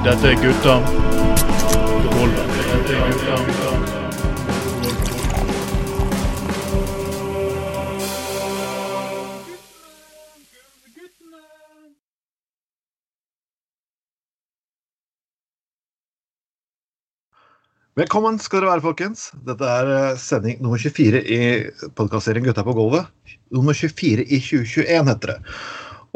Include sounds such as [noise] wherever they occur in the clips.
Dette er gutta. Dette er gutta. Velkommen skal dere være, folkens. Dette er eh, sending nummer 24 i podkastserien Gutta på gulvet. Nummer 24 i 2021, heter det.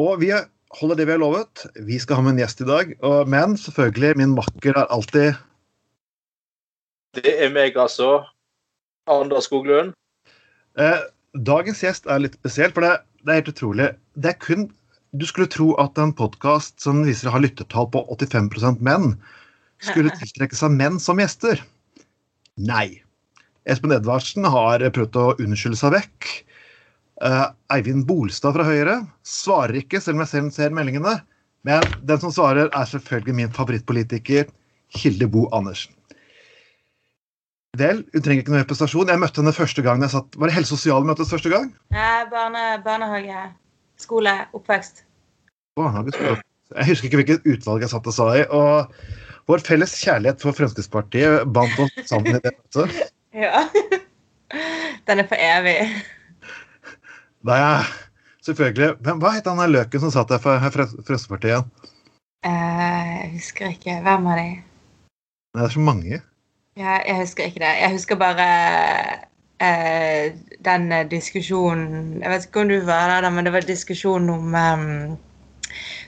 Og vi holder det vi har lovet. Vi skal ha med en gjest i dag. Og, men selvfølgelig, min makker er alltid Det er meg, altså. Anders Skoglund. eh, Dagens gjest er litt spesiell, for det, det er helt utrolig. Det er kun Du skulle tro at en podkast som viser å ha lyttertall på 85% menn, skulle [laughs] tiltrekke seg menn som gjester. Nei. Espen Edvardsen har prøvd å unnskylde seg vekk. Eh, Eivind Bolstad fra Høyre svarer ikke, selv om jeg selv ser meldingene. Men den som svarer, er selvfølgelig min favorittpolitiker, Hilde Bo Andersen. Vel, hun trenger ikke noen representasjon. Jeg møtte henne første gang jeg satt Var det helse- og sosiale møtes første gang? Nei, barne, barnehage, skole, oppvekst. Barnehage, Jeg husker ikke hvilket utvalg jeg satt og sa i. Og vår felles kjærlighet for Fremskrittspartiet bandt oss sammen i det møtet. [laughs] Ja. Den er for evig. Da er selvfølgelig Men Hva het han der løken som satt der for Fre- Fremskrittspartiet igjen? Uh, jeg husker ikke. Hvem av de? Det er så mange. Ja, jeg husker ikke det. Jeg husker bare uh, den diskusjonen Jeg vet ikke om du var der, men det var diskusjon om um,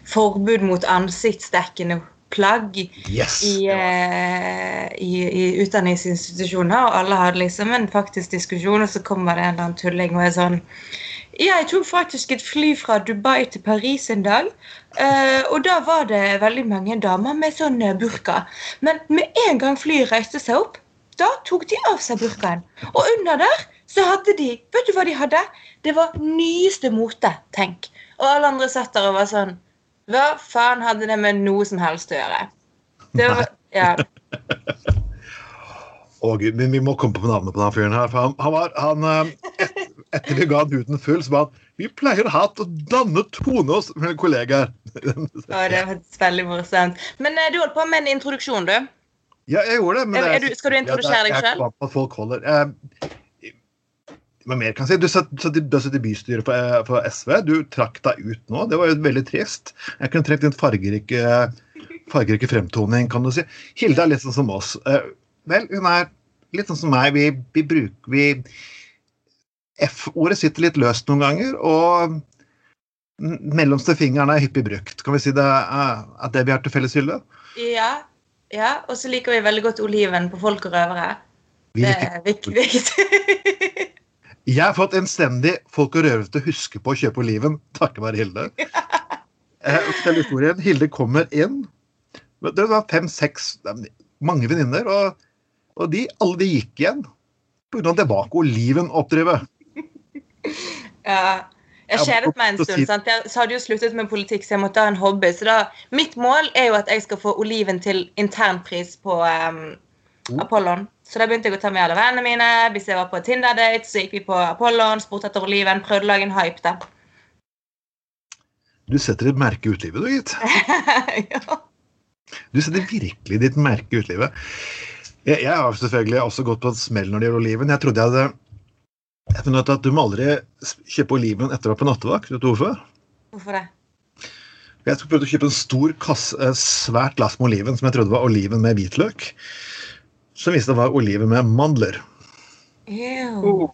forbud mot ansiktsdekkende plagg Yes! i, eh, i, i utdanningsinstitusjoner, og alle hadde liksom en faktisk diskusjon, og så kommer det en eller annen tulling og er sånn jeg tok faktisk et fly fra Dubai til Paris en dag. eh, og da var det veldig mange damer med sånn eh, burka. Men med en gang flyet reiste seg opp, da tok de av seg burkaen. Og under der så hadde de Vet du hva de hadde? Det var nyeste mote, tenk. Og alle andre satt der og var sånn Hva faen hadde det med noe som helst å gjøre? Det var, ja. Å gud, men Vi må komme på navnet på den fyren her. For han, han var, han, eh, et, etter vi ga den huden full, så var han Vi pleier å ha til å danne tone oss med kollegaer. Og det er veldig morsomt. Men eh, du holdt på med en introduksjon, du. Ja, jeg gjorde det. Er- er du- skal du introdusere deg Jeg er selv? at folk holder eh, Hva mer kan jeg si? Du satt, satt, har i bystyret for, eh, for SV. Du trakk deg ut nå. Det var jo veldig trist. Jeg kunne trengt en fargerike, fargerike fremtoning, kan du si. Hilde er litt sånn som oss. Eh, vel, hun er litt sånn som meg. Vi, vi bruker vi F-ordet sitter litt løst noen ganger, og mellomste fingeren er hyppig brukt. Kan vi si det er, er det vi har til felles, Hilde? Ja. ja. Og så liker vi veldig godt oliven på folk og røvere. Det er vik- viktig. Jeg har fått enstendig folk og røvere til å huske på å kjøpe oliven, takket være Hilde. [laughs] Eh, Fortell historien. Hilde kommer inn. Det var fem-seks mange venninner, og, og de, alle de gikk igjen. Pga. det var ikke oliven å oppdrive. [laughs] Ja. Jeg kjedet meg en stund. sant? Jeg så hadde jo sluttet med politikk, så jeg måtte ha en hobby. Så da, mitt mål er jo at jeg skal få oliven til internpris på um. Apollon. Så da begynte jeg å ta med alle vennene mine. Hvis jeg var på Tinder-date, så gikk vi på Apollon, spurte etter oliven, prøvde å lage en hype der. Du setter ditt merke i utelivet, du, gitt. [laughs] ja. Du setter virkelig ditt merke i utelivet. Jeg, jeg har selvfølgelig også gått på en smell når det gjelder oliven. Jeg trodde jeg hadde jeg funnet at du må aldri kjøpe oliven etter å være på nattevakt. Vet du hvorfor? Hvorfor det? Jeg skulle prøvd å kjøpe en stor kasse, eh, svært glass med oliven som jeg trodde var oliven med hvitløk. Som viste det var oliven med mandler. Ew.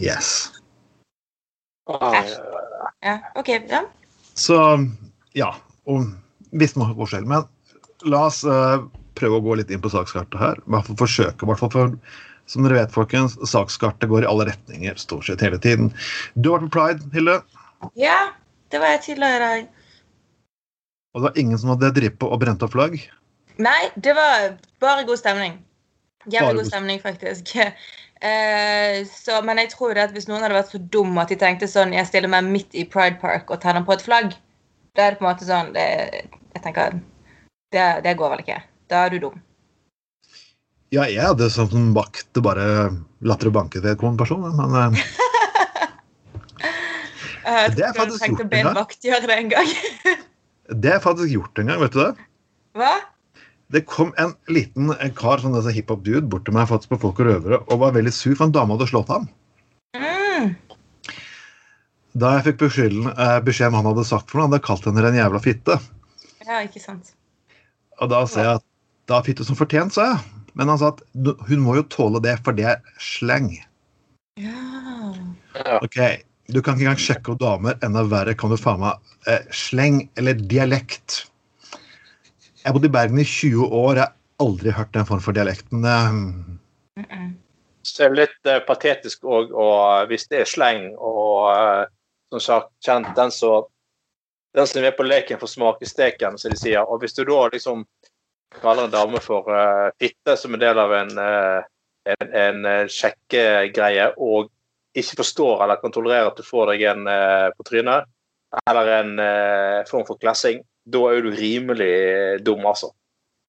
Yes. Ah, Æsj. Ja, OK. Ja. Så ja. Og visste man forskjell. Men la oss uh, prøve å gå litt inn på sakskartet her. I hvert fall forsøke. i hvert fall for som dere vet, folkens, sakskartet går i alle retninger stort sett hele tiden. Du har vært på pride, Hilde, ja, det var jeg tidligere i dag. og det var ingen som hadde drippet og brent opp flagg. Nei, det var bare god stemning. Jævlig god stemning, faktisk. [laughs] Eh, så, men jeg tror det at hvis noen hadde vært så dum at de tenkte sånn Jeg stiller meg midt i Pride Park og tenner på et flagg, da er det på en måte sånn det, Jeg tenker det, det går vel ikke. Da er du dum. Ja, jeg hadde som vakt bare latter og banke til en person, men eh, Det er faktisk gjort en gang. vakt gjøre det en gang. [laughs] det er faktisk gjort en gang, vet du det? Hva? Det kom en liten en kar, sånn altså hiphop-dude, bort til meg faktisk på Folk og røvere og var veldig sur, for en dame hadde slått ham. Mm. Da jeg fikk eh, beskjed om han hadde sagt for noe, hadde jeg kalt henne en jævla fitte. Ja, ikke sant. Og da sa jeg at da er fitte som fortjent, sa jeg. Men han sa at hun må jo tåle det, for det er sleng. Ja. Ok, du kan ikke engang sjekke opp damer. Enda verre kan du faen meg eh, sleng eller dialekt. Jeg har bodd i Bergen i 20 år. Jeg har aldri hørt den form for dialekten. Det, Mm -mm. Så er litt uh, patetisk òg, og hvis det er sleng og eh, som sagt kjent den som den som er på leken får smake steken, som de sier. Og hvis du da liksom kaller en dame for uh, fitte som en del av en, uh, en, en uh, sjekkegreie, og ikke forstår eller kan tolerere at du får deg en uh, på trynet, eller en form for klessing, da er du rimelig dum, altså.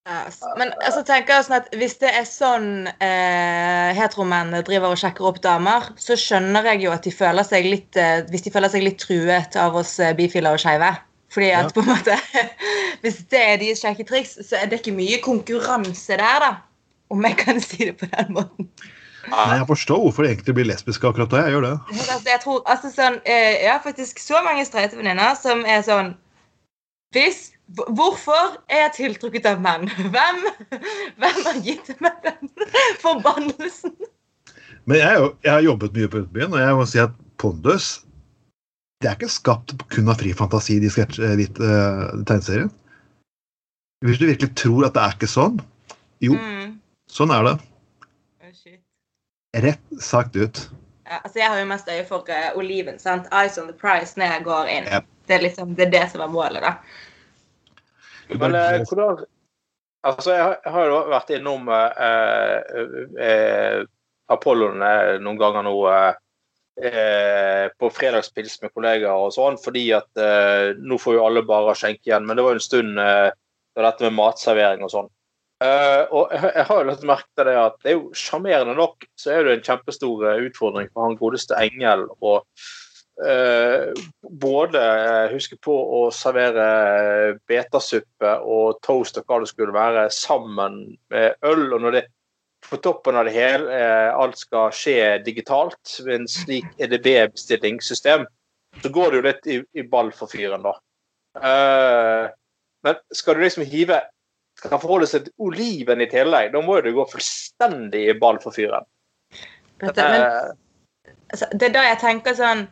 Yes. Men altså, tenker jeg sånn at hvis det er sånn eh, heteromenn driver og sjekker opp damer, så skjønner jeg jo at de føler seg litt Hvis de føler seg litt truet av oss bifile og skeive. Fordi at Ja. på en måte [laughs] Hvis det er deres sjekketriks, så er det ikke mye konkurranse der, da. Om jeg kan si det på den måten. nei, jeg forstår hvorfor de egentlig blir lesbiske akkurat da. Jeg gjør det. Altså, jeg tror, altså sånn, eh, Jeg har faktisk så mange streite venninner som er sånn Hvis Hvorfor er jeg tiltrukket av menn? [laughs] Hvem, hvem har gitt meg den forbannelsen? Men jeg, jeg har jobbet mye på Utbyen, og jeg må si at Pondus det er ikke skapt kun av fri fantasi, de sketsj- ditt, eh, tegneserien. Hvis du virkelig tror at det er ikke sånn, jo, Mm. sånn er det. Oh, shit. Rett sagt ut. Ja, altså jeg har jo mest øye for uh, oliven. sant? Eyes on the prize når jeg går inn. Yep. Det er liksom, det er det som er målet, da. Men eh, hvordan Altså, jeg har, jeg har jo vært innom eh, eh, Apollon noen ganger nå eh, eh, på fredagspils med kollegaer og sånn, fordi at eh, nå får jo alle bare skjenke igjen. Men det var jo en stund eh, da dette med matservering og sånn. Eh, og jeg, har jo lagt merke til det at det er jo sjarmerende nok, så er det en kjempestor eh, utfordring for han godeste Engel å eh, både huske på å servere betasuppe og toast og hva det skulle være, sammen med øl. Og når det på toppen av det hele eh, alt skal skje digitalt med en slik EDB-bestillingssystem, så går det jo litt i, i ball for fyren, da. Eh, men skal du liksom hive skal forholde seg til oliven i tillegg, da må jo det gå fullstendig i ball for fyren. Dette, men Eh, altså, det er da jeg tenker sånn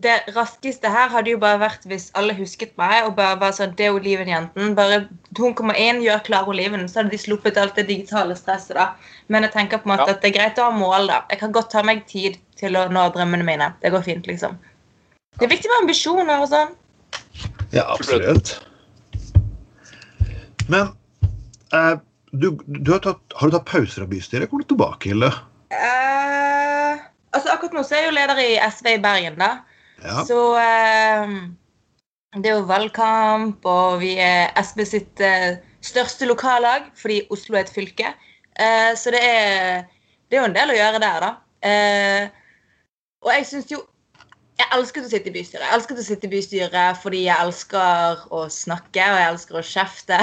Det raskeste her hadde jo bare vært hvis alle husket meg og bare var sånn Det er olivenjenten. Bare hun kommer inn, gjør klar oliven, så hadde de sluppet alt det digitale stresset, da. Men jeg tenker på en måte Ja. at det er greit å ha mål, da. Jeg kan godt ta meg tid til å nå drømmene mine. Det går fint, liksom. Det er viktig med ambisjoner og sånn. Ja, absolutt. Men eh, du, du har, tatt, har du tatt pauser av bystyret? Kommer du tilbake, eller? Eh, altså Akkurat nå så er jeg jo leder i SV i Bergen, da. Så eh, det er jo valgkamp, og vi er SB sitt eh, største lokallag fordi Oslo er et fylke. Eh, så det er, det er jo en del å gjøre der, da. Eh, og jeg syns jo Jeg elsket å sitte i bystyret. Jeg elsket å sitte i bystyret fordi jeg elsker å snakke, og jeg elsker å kjefte.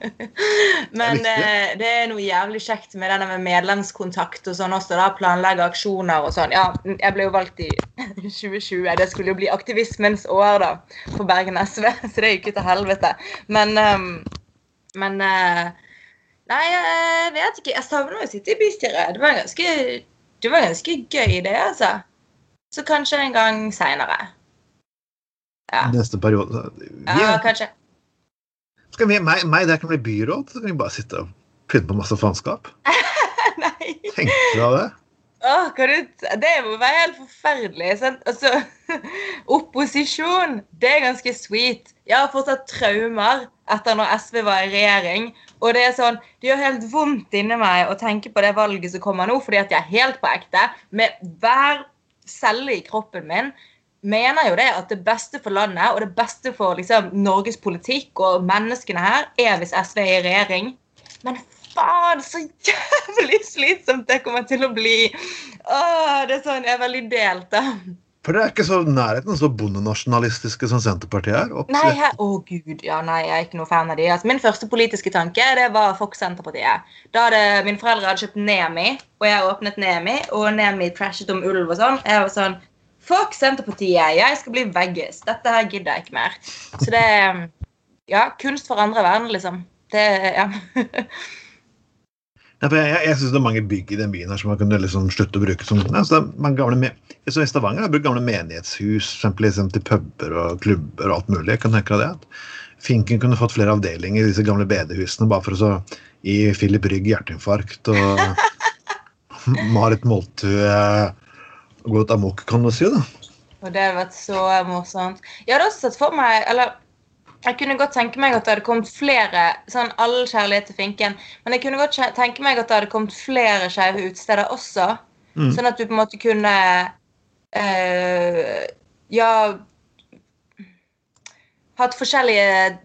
[laughs] Men Det eh, det er noe jævlig kjekt med denne med medlemskontakt og sånn også, da. Planlegge aksjoner og sånn. Ja, jeg ble jo valgt i [laughs] 2020. Det skulle jo bli aktivismens år, da, for Bergen SV, [laughs] så det gikk jo til helvete. Men ehm, Men eh, Nei, jeg vet ikke. Jeg savner å sitte i bystyret. Det var ganske, det var ganske gøy, det, altså. Så kanskje en gang seinere. Ja. Neste periode. Ja, ja, kanskje. skal vi, meg, meg der kan bli byråd, så kan vi bare sitte og pynte på masse faenskap. [laughs] Nei. Tenkte du av det? Åh, kan du, det må være helt forferdelig. Sant? Altså, [laughs] opposisjon, det er ganske sweet. Jeg har fortsatt traumer etter når SV var i regjering. Og det er sånn, det gjør helt vondt inni meg å tenke på det valget som kommer nå, fordi at jeg er helt på ekte. Med hver celle i kroppen min mener jo det at det beste for landet og det beste for liksom, Norges politikk og menneskene her, er hvis SV er i regjering. Men faen, så jævlig slitsomt det kommer til å bli. Åh, det er sånn, Jeg er veldig delt, da. For det er ikke så nærheten så bondenasjonalistiske som Senterpartiet er. Nei, jeg, å gud, ja, nei, jeg er ikke noe fan av de. Altså, min første politiske tanke det var Fox Senterpartiet. Da hadde Mine foreldre hadde kjøpt Nemi, og jeg åpnet Nemi, og Nemi trashet om ulv og sånn. Jeg var sånn Fuck Senterpartiet, jeg skal bli veggis. Dette her gidder jeg ikke mer. Så det Ja, kunst for andre verden, liksom. Det Ja. [laughs] Ja, jeg jeg syns det er mange bygg i den byen her som man kunne liksom slutte å bruke som altså, mange gamle, så I Stavanger har brukt gamle menighetshus eksempel, liksom, til puber og klubber og alt mulig. Jeg kan tenke deg det. Finken kunne fått flere avdelinger i disse gamle bedehusene bare for å gi Philip Rygg hjerteinfarkt og [laughs] Marit Moltue gå ut amok, kan du si. da. Og det hadde vært så morsomt. Jeg hadde også sett for meg eller jeg kunne godt tenke meg at det hadde kommet flere sånn all kjærlighet til Finken, men jeg kunne godt tenke meg at det hadde kommet flere skeive utesteder også. Mm. Sånn at du på en måte kunne uh, Ja Hatt forskjellige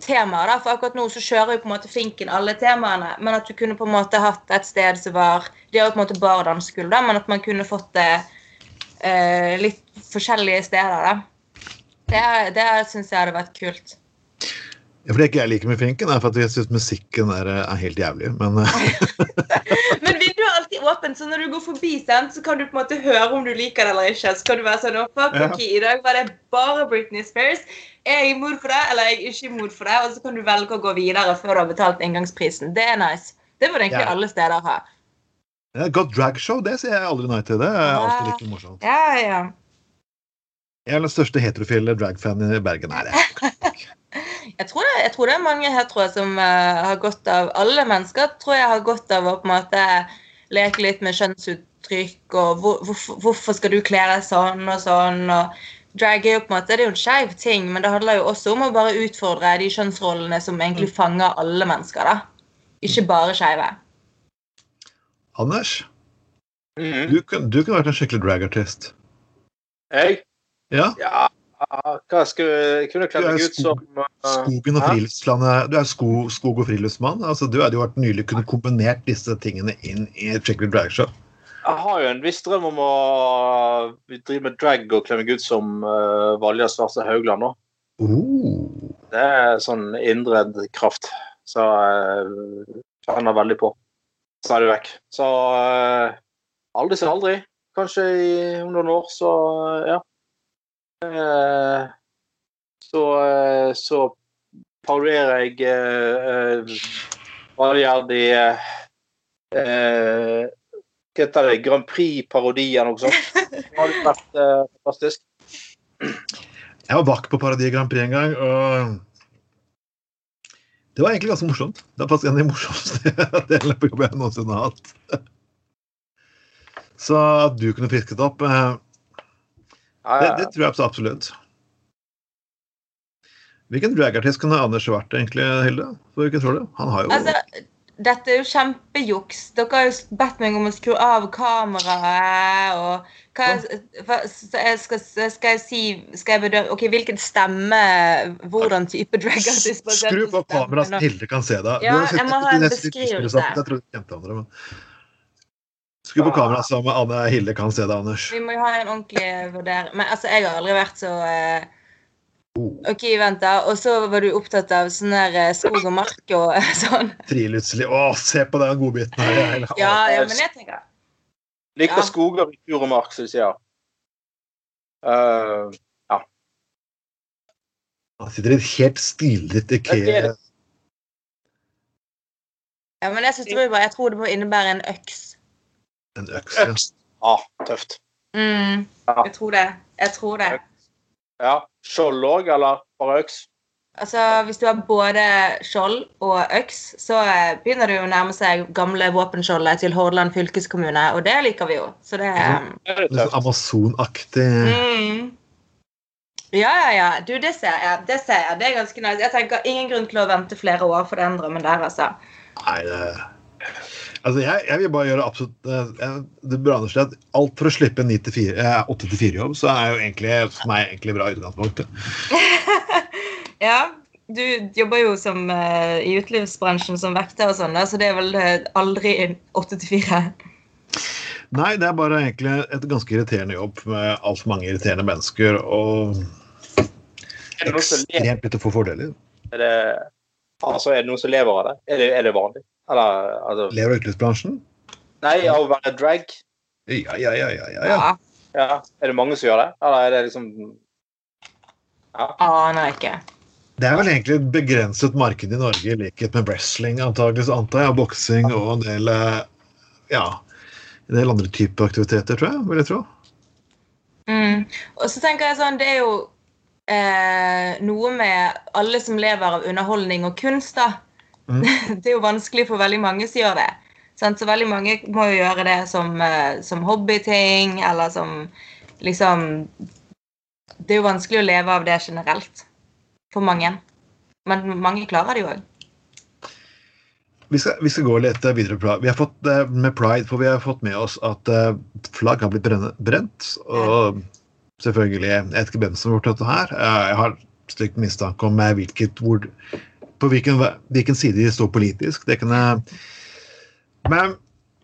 temaer. da, For akkurat nå så kjører jo på en måte Finken alle temaene. Men at du kunne på en måte hatt et sted som var De har jo på en måte bare dansegulv, men at man kunne fått det uh, litt forskjellige steder. da. Det, det syns jeg hadde vært kult. Ja, for Det ikke jeg liker med Finken, er for at jeg syns musikken er, er, helt jævlig. Men [laughs] Men vinduet er alltid åpent, så når du går forbi, så kan du på en måte høre om du liker det eller ikke. Så kan du være sånn fuck, ok, I dag var det bare Britney Spears. Er jeg imot for det, eller er jeg ikke imot for det? Og så kan du velge å gå videre før du har betalt inngangsprisen. Det er nice. Det burde egentlig ja. alle steder ha. Ja, godt dragshow, det sier jeg aldri nei til. Det er alltid like morsomt. Ja, ja. Jeg er den største heterofile dragfanen i Bergen. Nei, det [laughs] jeg, tror det, jeg tror det er mange heteroer som uh, har godt av Alle mennesker tror jeg har godt av å på en måte leke litt med kjønnsuttrykk og hvor, hvorfor, hvorfor skal du kle deg sånn og sånn. og Drag er jo på en måte, det er jo en skeiv ting, men det handler jo også om å bare utfordre de kjønnsrollene som egentlig mm. fanger alle mennesker. da. Ikke bare skeive. Anders, mm. du, du kunne vært en skikkelig dragartist. Jeg? Ja. ja hva skulle kunne kledd meg ut som uh, Skogen og friluftslandet. Du er sko, skog- og friluftsmann. altså Du hadde jo vært nylig kunne kombinert disse tingene inn i skikkelig dragshow. Jeg har jo en viss drøm om å drive med drag og kle meg ut som uh, Valja Svarte Haugland nå. Uh. Det er sånn indredd kraft. Så jeg uh, kjenner veldig på. Stadig vekk. Så uh, aldri si aldri. Kanskje i, om noen år, så uh, ja. Eh, så, eh, så parodierer jeg hva det gjør de Hva heter det? Grand Prix-parodi eller noe sånt. [laughs] Det hadde vært uh, fantastisk. Jeg var vakt på Paradis Grand Prix en gang, og det var egentlig ganske morsomt. Det er faktisk en av de morsomste [laughs] delene på jobb jeg noensinne har hatt. Så at du kunne fisket opp. Det, det, tror jeg absolutt. Hvilken dragartist kan Anders vært, egentlig, Hilde? For ikke tror det. Han har jo altså, Dette er jo kjempejuks. Dere har jo bedt meg om å skru av kameraet og hva, skal, skal, jeg si Skal jeg bedømme Ok, hvilken stemme Hvordan type dragartist Skru på kameraet så Hilde kan se deg. Ja, jeg må ha en beskrivelse. Jeg tror du kjente andre, men Skru på kameraet så Anne Hilde kan se det, Anders. Vi må jo ha en ordentlig vurdering. Men altså, jeg har aldri vært så uh... OK, vent, da. Og så var du opptatt av sånn der uh, skog og mark [laughs] og sånn. Friluftsliv. Å, se på den godbiten her. ja, ja, men jeg tenker Liker ja. og i tur og mark, som de sier. Uh, ja. Han sitter i et helt stilrett Ikea. Ja, men jeg, tror jeg tror det må innebære en øks. En øks, ja. Øks. Ja, tøft. Mm, jeg tror det. Jeg tror det. Ja. Skjold òg, eller bare øks? Altså, Hvis du har både skjold og øks, så eh, begynner det jo å nærme seg gamle våpenskjoldet til Hordaland fylkeskommune, og det liker vi jo. Så det er Litt sånn Amazon-aktig mm. Ja, ja, ja. Du, det ser jeg. Det ser jeg. Det er ganske nice. Jeg tenker Ingen grunn til å vente flere år for den drømmen der, altså. Nei, det Altså, jeg, jeg, vil bare gjøre absolutt uh, Det bør si at alt for å slippe en 8-4-jobb, så er jo egentlig for meg egentlig bra utgangspunkt. [laughs] ja. Du jobber jo som, uh, i utelivsbransjen som vekter og sånn, så det er vel aldri 8-4? Nei, det er bare egentlig et ganske irriterende jobb med altfor mange irriterende mennesker og det ekstremt lite få fordeler. er det, altså, er det noen som lever av det? Er det, er det vanlig? Eller, altså, Lever av utelivsbransjen? nei, av å være drag? Ja, ja, ja, ja, ja, ja. Ja. Ja. Er det mange som gjør det? Eller er det liksom ja. Aner ikke. Det er vel egentlig et begrenset marked i Norge, i likhet med wrestling, antagelig, så antar jeg, boksing og en del eh, ja, en del andre typer aktiviteter, tror jeg. vil jeg tro. Mm. Og så tenker jeg sånn, det er jo eh, noe med alle som lever av underholdning og kunst, da. Mm. [laughs] Det er jo vanskelig for veldig mange som gjør det. Så veldig mange må jo gjøre det som, eh, som hobbyting, eller som liksom Det er jo vanskelig å leve av det generelt. For mange. Men mange klarer det jo òg. Vi skal, vi skal gå litt eh, videre Vi har fått eh, med pride, for vi har fått med oss at flagg har blitt brent. Og selvfølgelig Jeg vet ikke hvem som har gjort dette her. Jeg har stygt mistanke om hvilket, hvor, på hvilken, hvilken side de står politisk. Det kan jeg Men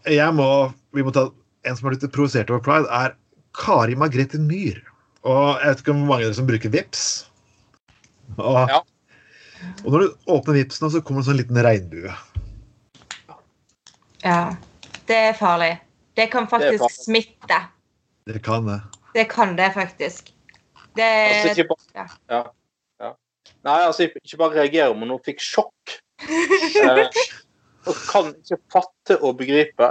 jeg må, vi må ta en som har blitt provosert over pride, er Kari Margrethe Myhr. Og jeg vet ikke om mange av dere som bruker VIPs. Og, Ja. og når du åpner Vipsen, så kommer det en sånn liten regnbue. Ja. Det er farlig. Det kan faktisk det smitte. Det kan det. Det kan det faktisk. Det altså, ikke bare, ja. Nei, altså, ikke bare reagere, men hun fikk sjokk. Eh, og kan ikke fatte og begripe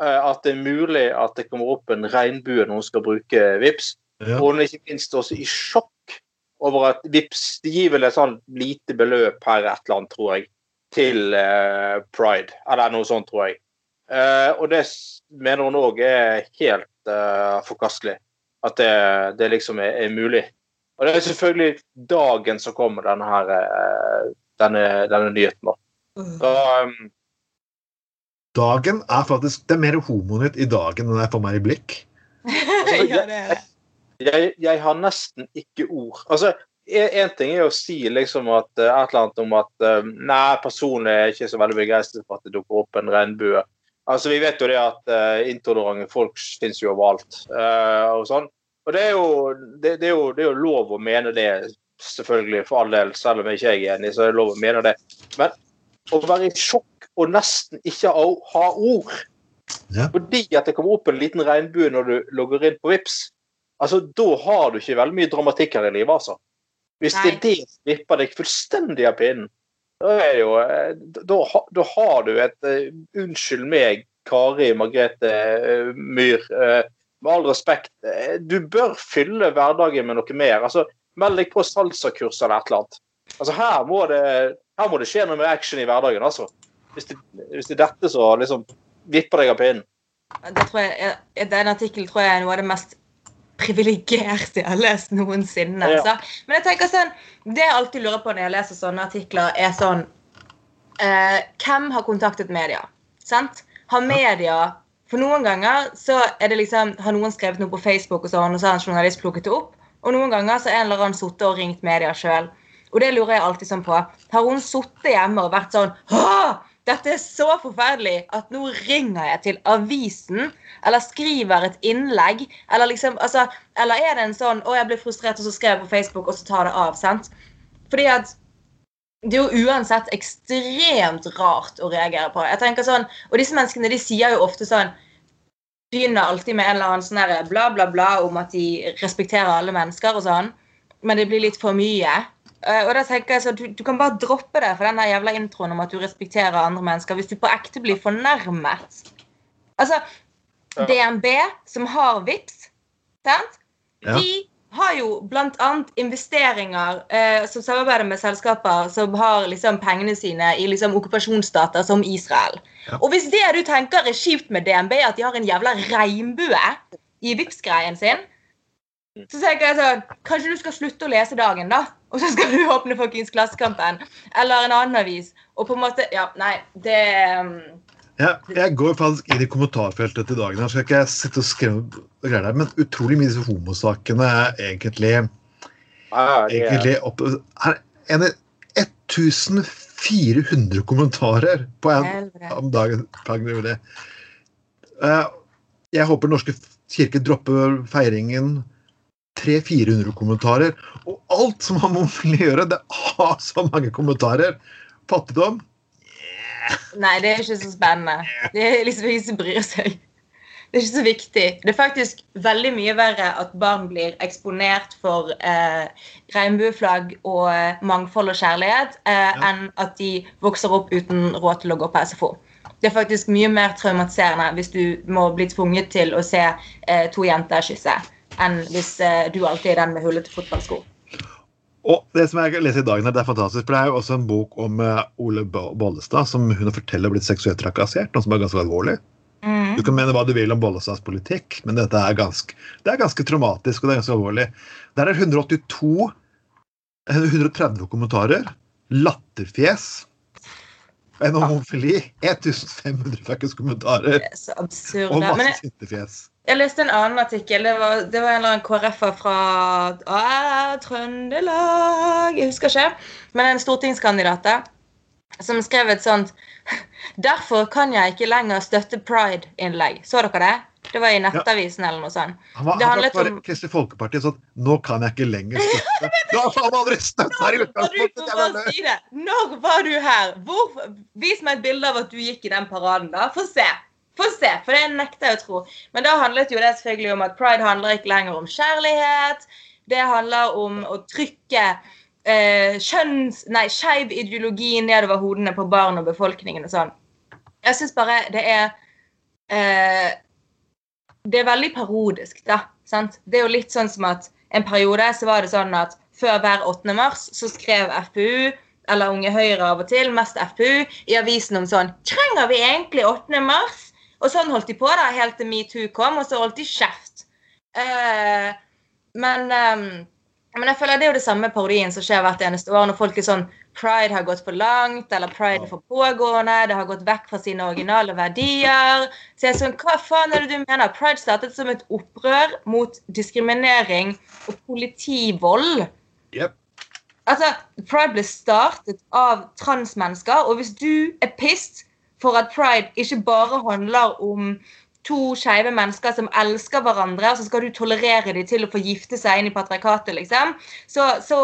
eh, at det er mulig at det kommer opp en regnbue når hun skal bruke VIPs. Ja. Og hun er ikke minst også i sjokk over at VIPs de gir vel et sånn lite beløp her et eller annet, tror jeg, til eh, Pride. Eller noe sånt, tror jeg. Eh, og det mener hun òg er helt eh, forkastelig. At det, det liksom er, er mulig. Og det er selvfølgelig dagen som kommer, denne her eh, denne, denne nyheten. da. Så, um, Dagen er faktisk Det er mer homonytt i dagen enn det er for meg i blikk. [laughs] ja, det er det. jeg, jeg har nesten ikke ord. Altså, Én ting er å si liksom at eh, et eller annet om at eh, Nei, personlig er jeg ikke så veldig begeistret for at det dukker opp en regnbue. Altså, Vi vet jo det at uh, intolerante folk finnes jo overalt. Uh, og sånn. Og det er, jo, det, det, er jo, det er jo lov å mene det, selvfølgelig, for all del. Selv om jeg ikke er enig, så er det lov å mene det. Men å være i sjokk og nesten ikke ha, ord Ja. fordi at det kommer opp en liten regnbue når du logger inn på Vips, altså da har du ikke veldig mye dramatikk her i livet, altså. Hvis det er Nei. det som vipper deg fullstendig av pinnen, da er det jo eh, Da, da har du et uh, Unnskyld meg, Kari Margrethe uh, Myhr. eh, med all respekt, eh, du bør fylle hverdagen med noe mer. altså Meld deg på salsakurs eller et eller annet. Altså Her må det, her må det skje noe med action i hverdagen, altså. Hvis det, hvis det er dette som liksom vipper deg av pinnen. Det tror jeg, Den artikkelen tror jeg er noe av det mest privilegerte jeg har lest noensinne. Ja. Altså. Men jeg tenker sånn, det jeg alltid lurer på når jeg leser sånne artikler, er sånn eh, Hvem har kontaktet media? Sant? Har media For noen ganger så er det liksom, har noen skrevet noe på Facebook, og sånn, og så har en journalist plukket det opp. Og noen ganger så er en eller annen sittet og ringt media sjøl. Og det lurer jeg alltid sånn på. Har hun sittet hjemme og vært sånn dette er så forferdelig at nå ringer jeg til avisen eller skriver et innlegg. Eller liksom, altså, eller er det en sånn Å, jeg ble frustrert, og så skrev jeg på Facebook, og så tar det av. sant? Fordi at det er jo uansett ekstremt rart å reagere på. Jeg tenker sånn, Og disse menneskene de sier jo ofte sånn Begynner alltid med en eller annen sånn bla, bla, bla om at de respekterer alle mennesker og sånn, men det blir litt for mye. Eh, og da tenker jeg så, du, du kan bare droppe det for den der jævla introen om at du respekterer andre mennesker hvis du på ekte blir fornærmet. Altså, Ja. DNB, som har VIPS, sant? Ja. de har jo bl.a. investeringer eh, som samarbeider med selskaper som har liksom pengene sine i liksom okkupasjonsstater som Israel. Ja. Og hvis det du tenker er kjipt med DNB, at de har en jævla regnbue i VIPS-greien sin, så tenker jeg sånn Kanskje du skal slutte å lese Dagen, da? Og så skal du åpne fuckings Klassekampen eller en annen avis. Og på en måte Ja, nei, det um, Ja, jeg går faktisk inn i kommentarfeltet til dagen. Jeg skal ikke sitte og skrive greier der, men utrolig mye av disse homosakene er egentlig, ah, det egentlig opp, er en 1400 kommentarer på en om dagen. Eh, Jeg håper Norske kirke dropper feiringen. 300-400 kommentarer. Og alt som har med homofili å gjøre, det har så mange kommentarer. Fattigdom? Nei, det er ikke så spennende. Det er liksom ingen som bryr seg. Det er ikke så viktig. Det er faktisk veldig mye verre at barn blir eksponert for eh, regnbueflagg og eh, mangfold og kjærlighet, eh, Ja. enn at de vokser opp uten råd til å gå på SFO. Det er faktisk mye mer traumatiserende hvis du må bli tvunget til å se eh, to jenter kysse, enn hvis eh, du alltid er den med hullete fotballsko. Og det som jeg leser i her, det er fantastisk, for det er jo også en bok om eh, Ole Bollestad, som hun fortalt har blitt seksuelt trakassert, noe som er ganske alvorlig. Mm. Du kan mene hva du vil om Bollestads politikk, men dette er ganske, det er ganske traumatisk og det er ganske alvorlig. Der er 182 130 kommentarer. Latterfjes. En homofili. 1500 fuckings kommentarer. Det er så absurd. Og masse sintefjes. Jeg leste en annen artikkel. Det var, det var en eller annen KrF-er fra ah, Trøndelag Jeg husker ikke. Men en stortingskandidat da, som skrev et sånt Derfor kan jeg ikke lenger støtte pride-innlegg. Så dere det? Det var i Nettavisen eller noe sånt. Han var, Det han handlet bare om- Kristelig Folkeparti sånn Nå kan jeg ikke lenger støtte. [laughs] Du har faen aldri støtta her i utgangspunktet! Når var du her? Hvor, vis meg et bilde av at du gikk i den paraden. da. Få se. Få se, for det nekter jeg å tro. Men da handlet jo det selvfølgelig om at pride handler ikke lenger om kjærlighet. Det handler om å trykke eh, kjønns... Nei, skeiv ideologi nedover hodene på barn og befolkningen og sånn. Jeg syns bare det er eh, Det er veldig parodisk, da. Sant? Det er jo litt sånn som at en periode så var det sånn at før hver 8. mars så skrev FPU, eller Unge Høyre av og til, mest FPU, i avisen om sånn Trenger vi egentlig 8. mars? Og sånn holdt de på da, helt til metoo kom, og så holdt de kjeft. Uh, men, um, men jeg føler det er jo det samme parodien som skjer hvert eneste år, når folk er sånn Pride har gått for langt, eller pride er for pågående, det har gått vekk fra sine originale verdier. Så jeg er sånn, hva faen er det du mener? Pride startet som et opprør mot diskriminering og politivold. Yep. Altså, Pride ble startet av transmennesker, og hvis du er pissed for at pride ikke bare handler om to skeive mennesker som elsker hverandre, og så skal du tolerere dem til å få gifte seg inn i patriarkatet, liksom, så, så,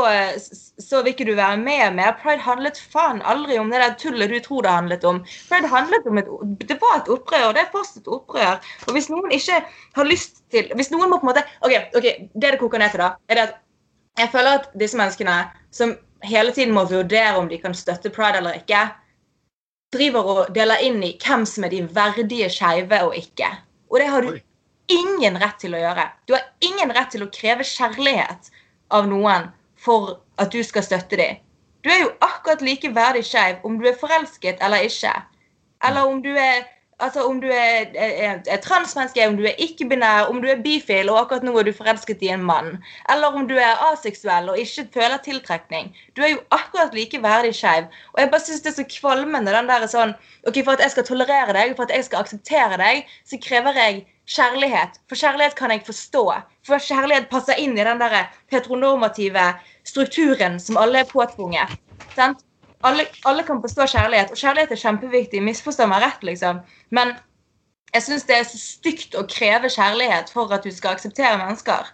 så vil ikke du være med mer. Pride handlet faen aldri om det der tullet du tror det handlet om. Pride handlet om et, Det var et opprør, og det er fortsatt opprør. Og hvis noen ikke har lyst til Hvis noen må på en måte OK, ok, det det koker ned til, da, er det at jeg føler at disse menneskene som hele tiden må vurdere om de kan støtte pride eller ikke, driver og deler inn i hvem som er de verdige skeive og ikke. Og det har du Oi. ingen rett til å gjøre. Du har ingen rett til å kreve kjærlighet av noen for at du skal støtte dem. Du er jo akkurat like verdig skeiv om du er forelsket eller ikke. Eller om du er Altså om du er, er, er transmenneske, om du er ikke-binær, om du er bifil og akkurat nå er du forelsket i en mann. Eller om du er aseksuell og ikke føler tiltrekning. Du er jo akkurat like verdig skeiv. Og jeg bare syns det er så kvalmende den der sånn OK, for at jeg skal tolerere deg, for at jeg skal akseptere deg, så krever jeg kjærlighet. For kjærlighet kan jeg forstå. For kjærlighet passer inn i den der heteronormative strukturen som alle er påtvunget. Sant? Alle, alle kan forstå kjærlighet, og kjærlighet er kjempeviktig. Misforstå meg rett, liksom. Men jeg syns det er så stygt å kreve kjærlighet for at du skal akseptere mennesker.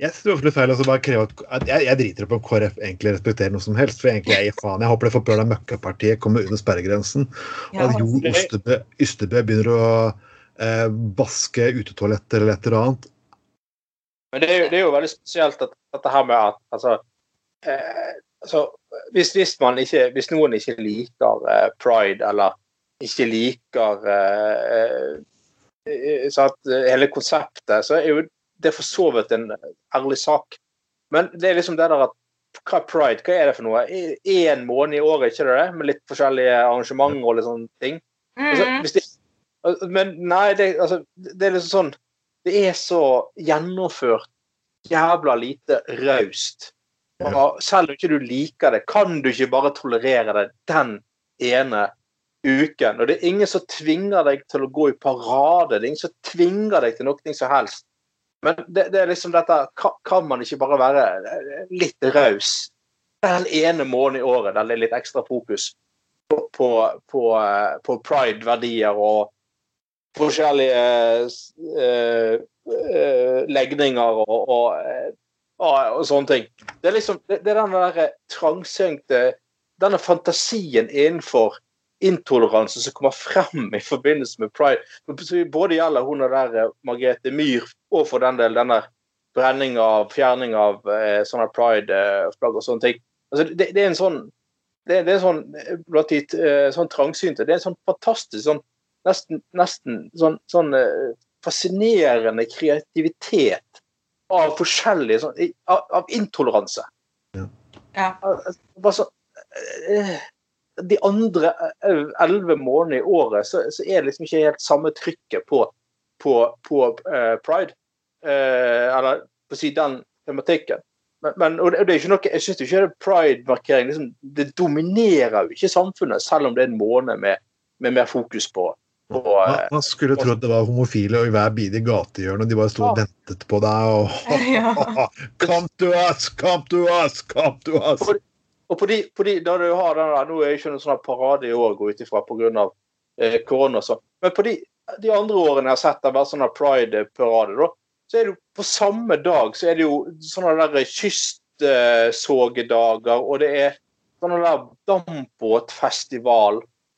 Jeg synes det er absolutt feil å bare kreve at, at jeg, jeg driter i om KrF egentlig respekterer noe som helst. For egentlig jeg gir faen. Jeg håper det forpøla møkkapartiet kommer under sperregrensen. Og at Jo Ystebø, Ystebø begynner å eh, vaske utetoaletter eller et eller annet. Men det er, jo, det er jo veldig spesielt at dette her med at altså, eh, altså hvis, hvis, man ikke, hvis noen ikke liker eh, pride, eller ikke liker eh, eh, at, eh, hele konseptet, så er jo det for så vidt en ærlig sak. Men det er liksom det der at hva er pride? Hva er det for noe? Én måned i året, ikke det? Med litt forskjellige arrangementer og litt sånne ting. Altså, Mm. det, men nei, det, altså, det er liksom sånn Det er så gjennomført jævla lite raust. Og selv om ikke du liker det, kan du ikke bare tolerere det den ene uken. Og det er ingen som tvinger deg til å gå i parade. Det er ingen som tvinger deg til noe som helst. Men det, det er liksom dette Kan man ikke bare være litt raus den ene måneden i året der det er litt ekstra fokus på, på, på, eh, på pride-verdier og forskjellige uh, uh, legninger og, og, og, sånne ting. Det er liksom det, det er den der trangsynte Denne fantasien innenfor intoleranse som kommer frem i forbindelse med pride. Både gjelder hun og der Margrethe Myhr, og for den del denne brenning av, fjerning av eh, sånne pride-flagg og sånne ting. Altså, det, det, er en sånn det, det er sånn blant de uh, sånn trangsynte. Det er en sånn fantastisk sånn nesten, nesten sånn, sånn uh, fascinerende kreativitet av forskjellige sånn, av, av, intoleranse. Ja. ja. Bare så, uh, de andre elleve månedene i året så, så, er det liksom ikke helt samme trykket på, på, på pride. eller på å si den tematikken. Men, men, og det er ikke noe, jeg syns ikke pride-markering liksom, Det dominerer jo ikke samfunnet, selv om det er en måned med, med mer fokus på, på man, skulle tro at det var homofile og i hver bidige gatehjørne, og de bare sto og ventet på deg og Come to us! Come to us! Come to us! Og på de, på de, da du har den der, Nå er ikke noen sånn parade i år, gå ut ifra pga. Eh, korona og sånn. Men på de, de, andre årene jeg har sett det være sånn pride-parade, da, så er det jo på samme dag så er det jo sånne der kystsågedager, og det er sånne der dampbåtfestival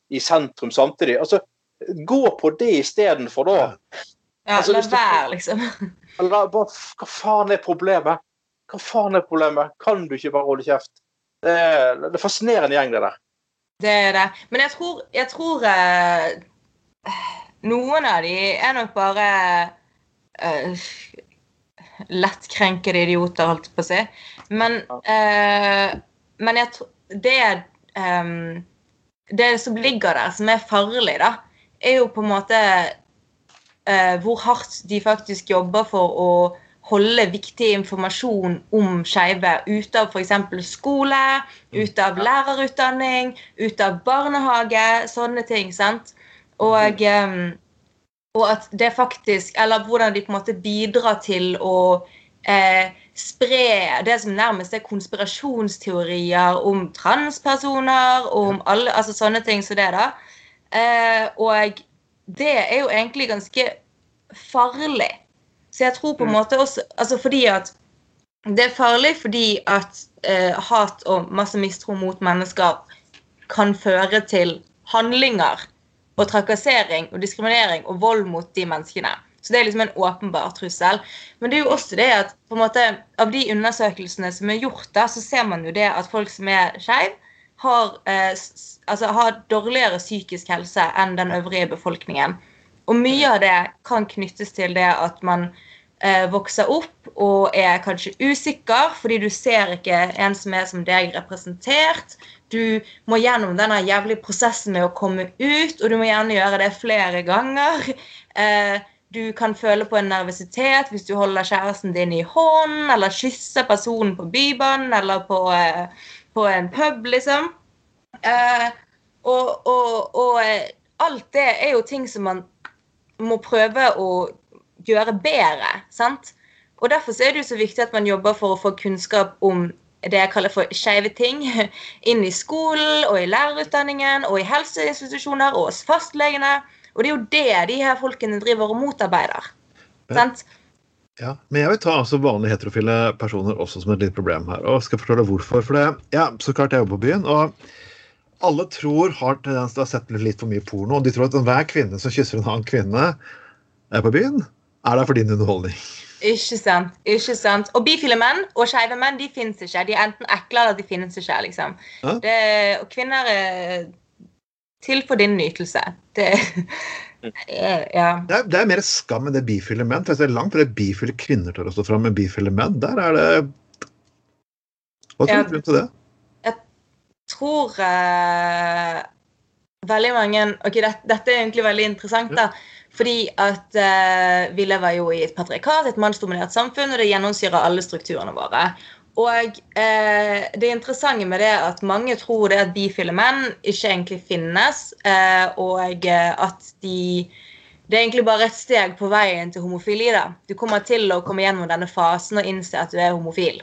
i sentrum samtidig. Altså, gå på det istedenfor, da. Ja, altså, la være, liksom. [laughs] Eller, bare, hva faen er problemet? Hva faen er problemet? Kan du ikke bare holde kjeft? Det er, det er fascinerende gjeng, det der. Det er det. Men jeg tror, jeg tror uh, noen av de er nok bare uh, lettkrenkede idioter, holdt jeg på å si. Men, uh, men jeg tror det, um, det som ligger der, som er farlig, da, er jo på en måte eh, hvor hardt de faktisk jobber for å holde viktig informasjon om skeive ute av f.eks. skole, ute av lærerutdanning, ute av barnehage, sånne ting. sant? Og um, og at det faktisk Eller hvordan de på en måte bidrar til å eh, spre det som nærmest er konspirasjonsteorier om transpersoner, om alle Altså sånne ting som det, da. Eh, og det er jo egentlig ganske farlig. Så jeg tror på en mm. måte også Altså fordi at Det er farlig fordi at eh, hat og masse mistro mot mennesker kan føre til handlinger og trakassering og diskriminering og vold mot de menneskene. Så det er liksom en åpenbar trussel. Men det er jo også det at på en måte, av de undersøkelsene som er gjort, da, så ser man jo det at folk som er skeive, har, eh, altså, har dårligere psykisk helse enn den øvrige befolkningen. Og mye av det kan knyttes til det at man eh, vokser opp og er kanskje usikker fordi du ser ikke en som er som deg, representert. Du må gjennom denne jævlige prosessen med å komme ut, og du må gjerne gjøre det flere ganger. Eh, du kan føle på en nervøsitet hvis du holder kjæresten din i hånden, eller kysser personen på Bybanen eller på, eh, på, en pub, liksom. Eh, og, og, og eh, alt det er jo ting som man må prøve å gjøre bedre. sant? Og Derfor er det jo så viktig at man jobber for å få kunnskap om det jeg kaller for skeive ting [laughs] inn i skolen og i lærerutdanningen og i helseinstitusjoner og hos fastlegene. Og det er jo det de her folkene driver og motarbeider. Men, ja, men jeg vil ta altså vanlige heterofile personer også som et lite problem her. Og skal fortelle hvorfor. For det, ja, så klart jeg jobber på byen. og alle tror har tendens til å ha sett litt for mye porno. og De tror at enhver kvinne som kysser en annen kvinne er på byen, er der for din underholdning. Ikke sant. ikke sant. Og bifile menn og skeive menn de finnes ikke. De er enten ekle eller de finnes ikke. liksom. Det, og kvinner er til for din nytelse. Det, ja. det, er, det er mer skam enn det bifile menn. For jeg ser langt fra det bifile kvinner tør å stå fram med bifile menn. Der er det Hva tror du til det? Tror uh, veldig mange Ok, det, dette er egentlig veldig interessant. da. Fordi at eh, vi lever jo i et patriarkat, et mannsdominert samfunn, og det gjennomsyrer alle strukturene våre. Og eh, det interessante med det er at mange tror det at bifile menn ikke egentlig finnes, eh, og eh, at de det er egentlig bare et steg på veien til homofili. da. Du kommer til å komme gjennom denne fasen og innse at du er homofil.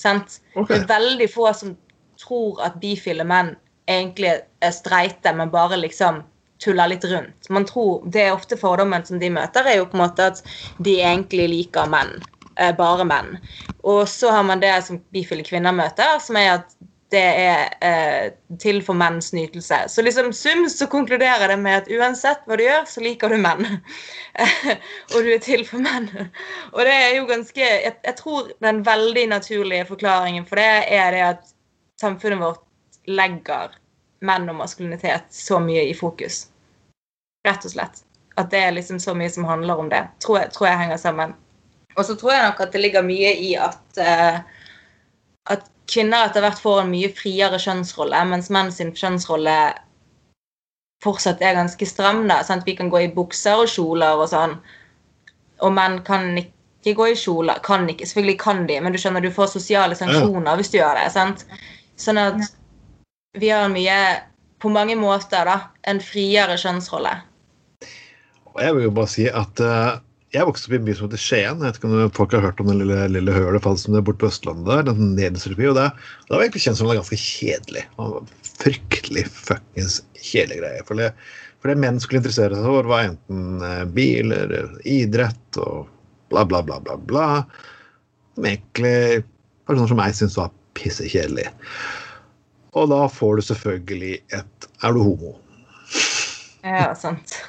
Sant? Okay. Det er veldig få som tror at bifile menn egentlig er streite, men bare liksom tuller litt rundt. Man tror, Det er ofte fordommen som de møter, er jo på en måte at de egentlig liker menn. Eh, bare menn. Og så har man det som bifile kvinner møter, som er at det er eh, til for menns nytelse. Så liksom sum så konkluderer det med at uansett hva du gjør, så liker du menn. [laughs] og du er til for menn. og det er jo ganske jeg, jeg, tror den veldig naturlige forklaringen for det er det at samfunnet vårt legger menn og maskulinitet så mye i fokus. Rett og slett. At det er liksom så mye som handler om det. Tror jeg, tror jeg henger sammen. Og så tror jeg nok at det ligger mye i at uh, at kvinner etter hvert får en mye friere kjønnsrolle, mens menn sin kjønnsrolle fortsatt er ganske stram. da, sant? Vi kan gå i bukser og kjoler og sånn. Og menn kan ikke gå i kjoler. Kan ikke, selvfølgelig kan de, men du skjønner, du får sosiale sanksjoner hvis du gjør det. sant? Sånn at vi har mye, på mange måter, da, en friere kjønnsrolle. Jeg vil jo bare si at uh, jeg vokste opp i en by som heter Skien. Jeg vet ikke om folk har hørt om den lille, lille hølet som det er borte på Østlandet der. den nederste by, og det, det var egentlig kjent som det ganske kjedelig. Det var fryktelig fuckings kjedelig greie. For det, for det menn skulle interessere seg for, var enten eh, biler, idrett og bla, bla, bla, bla, bla. Som egentlig personer som meg syntes var pissekjedelig. Og da får du selvfølgelig et Er du homo? Ja, sant. [laughs]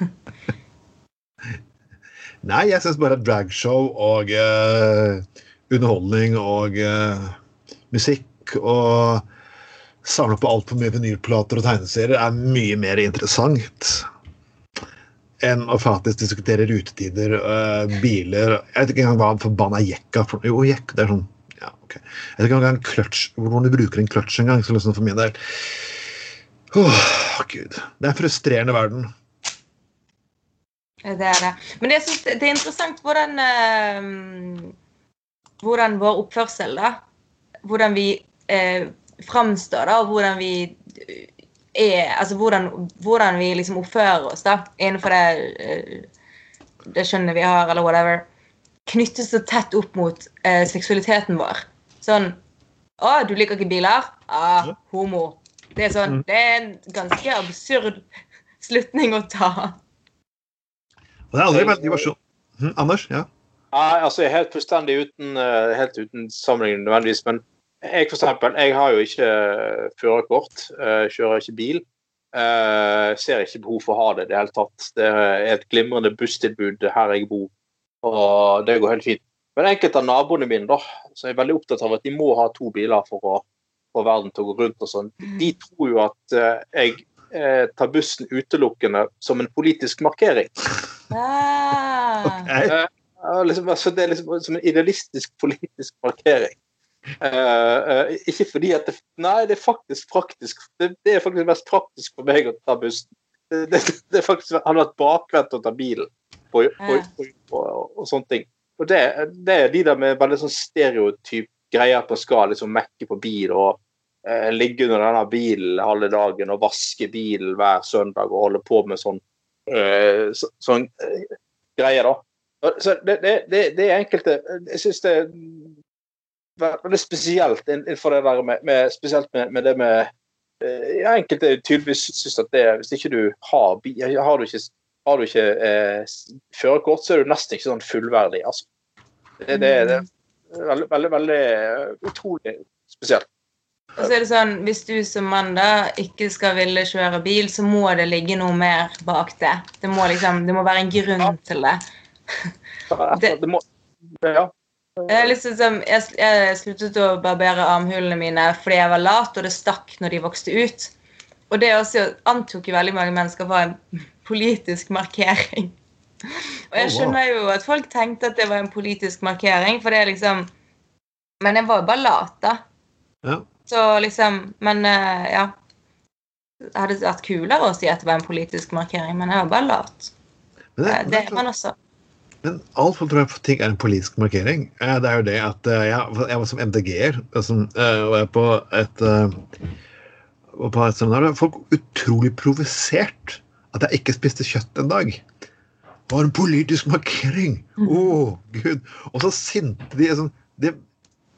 Nei, jeg syns bare dragshow og uh, underholdning og uh, musikk og samle på altfor mye vinylplater og tegneserier er mye mer interessant enn å faktisk diskutere rutetider, uh, biler Jeg vet ikke engang hva forbanna jekka for Jo, jekk, det er sånn ja, ok. Jeg vet ikke om clutch, hvordan du bruker en clutch engang. Liksom for min del Åh, gud. Det er en frustrerende verden. Det er det. Men jeg synes det er interessant hvordan, uh, hvordan vår oppførsel, da Hvordan vi uh, framstår, da, og hvordan vi er Altså hvordan, hvordan vi liksom oppfører oss da, innenfor det, uh, det skjønnet vi har, eller whatever, knyttes så tett opp mot eh, seksualiteten vår. Sånn Å, du liker ikke biler? Ah, homo. Det er sånn, mm. det er en ganske absurd slutning å ta. Og det er aldri veldig versjon. Hm, Anders? ja? Nei, altså jeg er helt fullstendig uten, uh, helt uten sammenligning nødvendigvis. Men jeg for eksempel, jeg har jo ikke uh, førerkort. Uh, kjører ikke bil. Uh, ser ikke behov for å ha det i det hele tatt. Det er et glimrende busstilbud her jeg bor, og det går helt fint. Men enkelte av naboene mine da, som er veldig opptatt av at de må ha to biler for å få verden til å gå rundt og sånn, de tror jo at jeg tar bussen utelukkende som en politisk markering. Ah. [laughs] Okay. Uh, liksom, altså, det er liksom som en idealistisk politisk markering. Uh, uh, ikke fordi at det, Nei, det er faktisk praktisk. Det, det, er faktisk mest praktisk for meg å ta bussen. Det, det, det er faktisk hadde vært bakvendt å ta bilen på, på, på, på, og sånne ting. Og det, det, er de der med veldig sånn stereotyp greier på skal liksom mekke på bil og ligge under denne bilen halve dagen og vaske bilen hver søndag og holde på med sånn eh, så, sånn eh, greier, da. Så det, det, det, er enkelte Jeg syns det er veldig spesielt innenfor det der med, med Spesielt med, med, det med uh, Enkelte tydeligvis syns at det hvis ikke du har bil Har du ikke, har du ikke førerkort, så er du nesten ikke sånn fullverdig, altså. Det, det, det er veldig, veldig, veldig utrolig spesielt. Og så er det sånn, Hvis du som mann da ikke skal ville kjøre bil, så må det ligge noe mer bak det. Det må liksom, det må være en grunn ja. til det. det, det må, ja. Jeg, liksom, jeg, jeg, sluttet å barbere armhulene mine fordi jeg var lat, og det stakk når de vokste ut. Og det også antok jo veldig mange mennesker var en politisk markering. Og jeg skjønner jo at folk tenkte at det var en politisk markering, for det er liksom Men jeg var jo bare lat, da. Ja. Så liksom Men uh, ja. Det hadde vært kulere å si at det var en politisk markering, men jeg var bare lat. Det, eh, det er man også. Men altfor tror jeg ting er en politisk markering. Eh, det er jo det at jeg, jeg var som MDG-er og jeg på et på et seminar. Folk utrolig provosert at jeg ikke spiste kjøtt en dag. Det var en politisk markering! Å, oh, gud! Og så sinte de. Sånn, de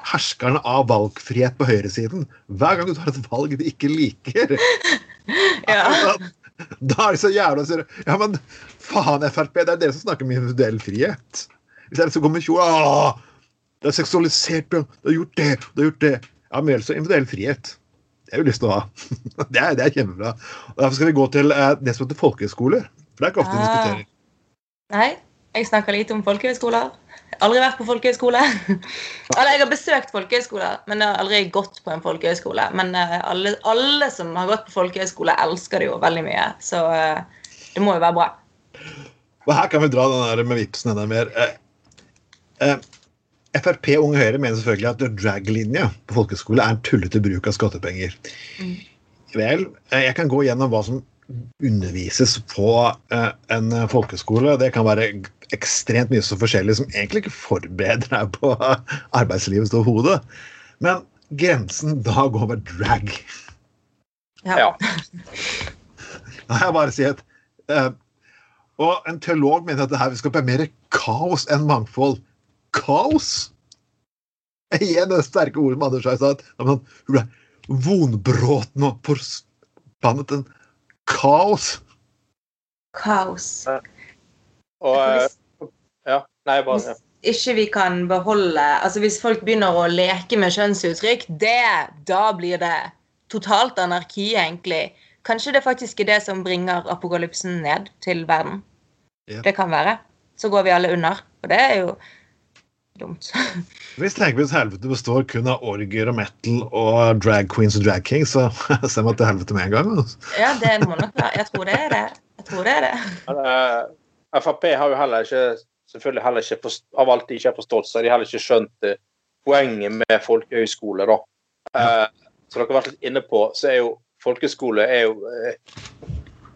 herskerne av valgfrihet på høyresiden. Hver gang du tar et valg de ikke liker. [laughs] Ja. [laughs] Da er de så jævla sure. Ja, men faen, Frp, det er dere som snakker om individuell frihet. Hvis det er som kommer med kjole Det er seksualisert, Bjørn. Du har gjort det, du har gjort det. Ja, men vel så individuell frihet. Det har vi lyst til å ha. [laughs] Det er, det er kjempebra. Og Derfor skal vi gå til eh, det som heter folkehøyskoler. For det er ikke ofte vi Ah. diskuterer. Nei, jeg snakker lite om folkehøyskoler. Aldri vært på folkehøyskole. [laughs] Eller jeg har besøkt folkehøyskoler, men jeg har aldri gått på en folkehøyskole. Men eh, alle, alle som har gått på folkehøyskole, elsker det jo veldig mye. Så eh, det må jo være bra. Og her kan vi dra den der med vipsen enda mer. Eh, Frp Unge Høyre mener selvfølgelig at drag-linje på folkeskole er en tullete bruk av skattepenger. Mm. Vel, eh, jeg kan gå gjennom hva som undervises på eh, en folkeskole. Det kan være ekstremt mye så forskjellig som egentlig ikke forbereder deg på [laughs] arbeidslivet overhodet. Men grensen da går ved drag. Ja. Nei, [laughs] jeg bare sier at eh, Og en teolog mener at det her vil skape mer kaos enn mangfold. Kaos? Igjen det sterke ordet som Anders har sagt. Ja, Hun ble vonbråten og forbannet en kaos. Kaos. Og eh, Ja. Nei, bare ja. Hvis ikke vi kan beholde Altså Hvis folk begynner å leke med kjønnsuttrykk, det, da blir det totalt anarki, egentlig. Kanskje det faktisk er det som bringer apokalypsen ned til verden. Ja. Det kan være. Så går vi alle under. Og det er jo dumt. [laughs] Hvis tenker helvete består kun av orgier og metal og drag queens og drag kings, så [laughs] ser man til helvete med en gang. Altså. Ja, det må nok være. Jeg tror det er det. Jeg tror det er det. Men, uh, Frp har jo heller ikke selvfølgelig heller ikke forst- av alt de ikke har forstått, så har de heller ikke skjønt eh, poenget med folkehøyskole. da. Eh, som dere har vært litt inne på, så er jo folkehøyskole er jo, eh,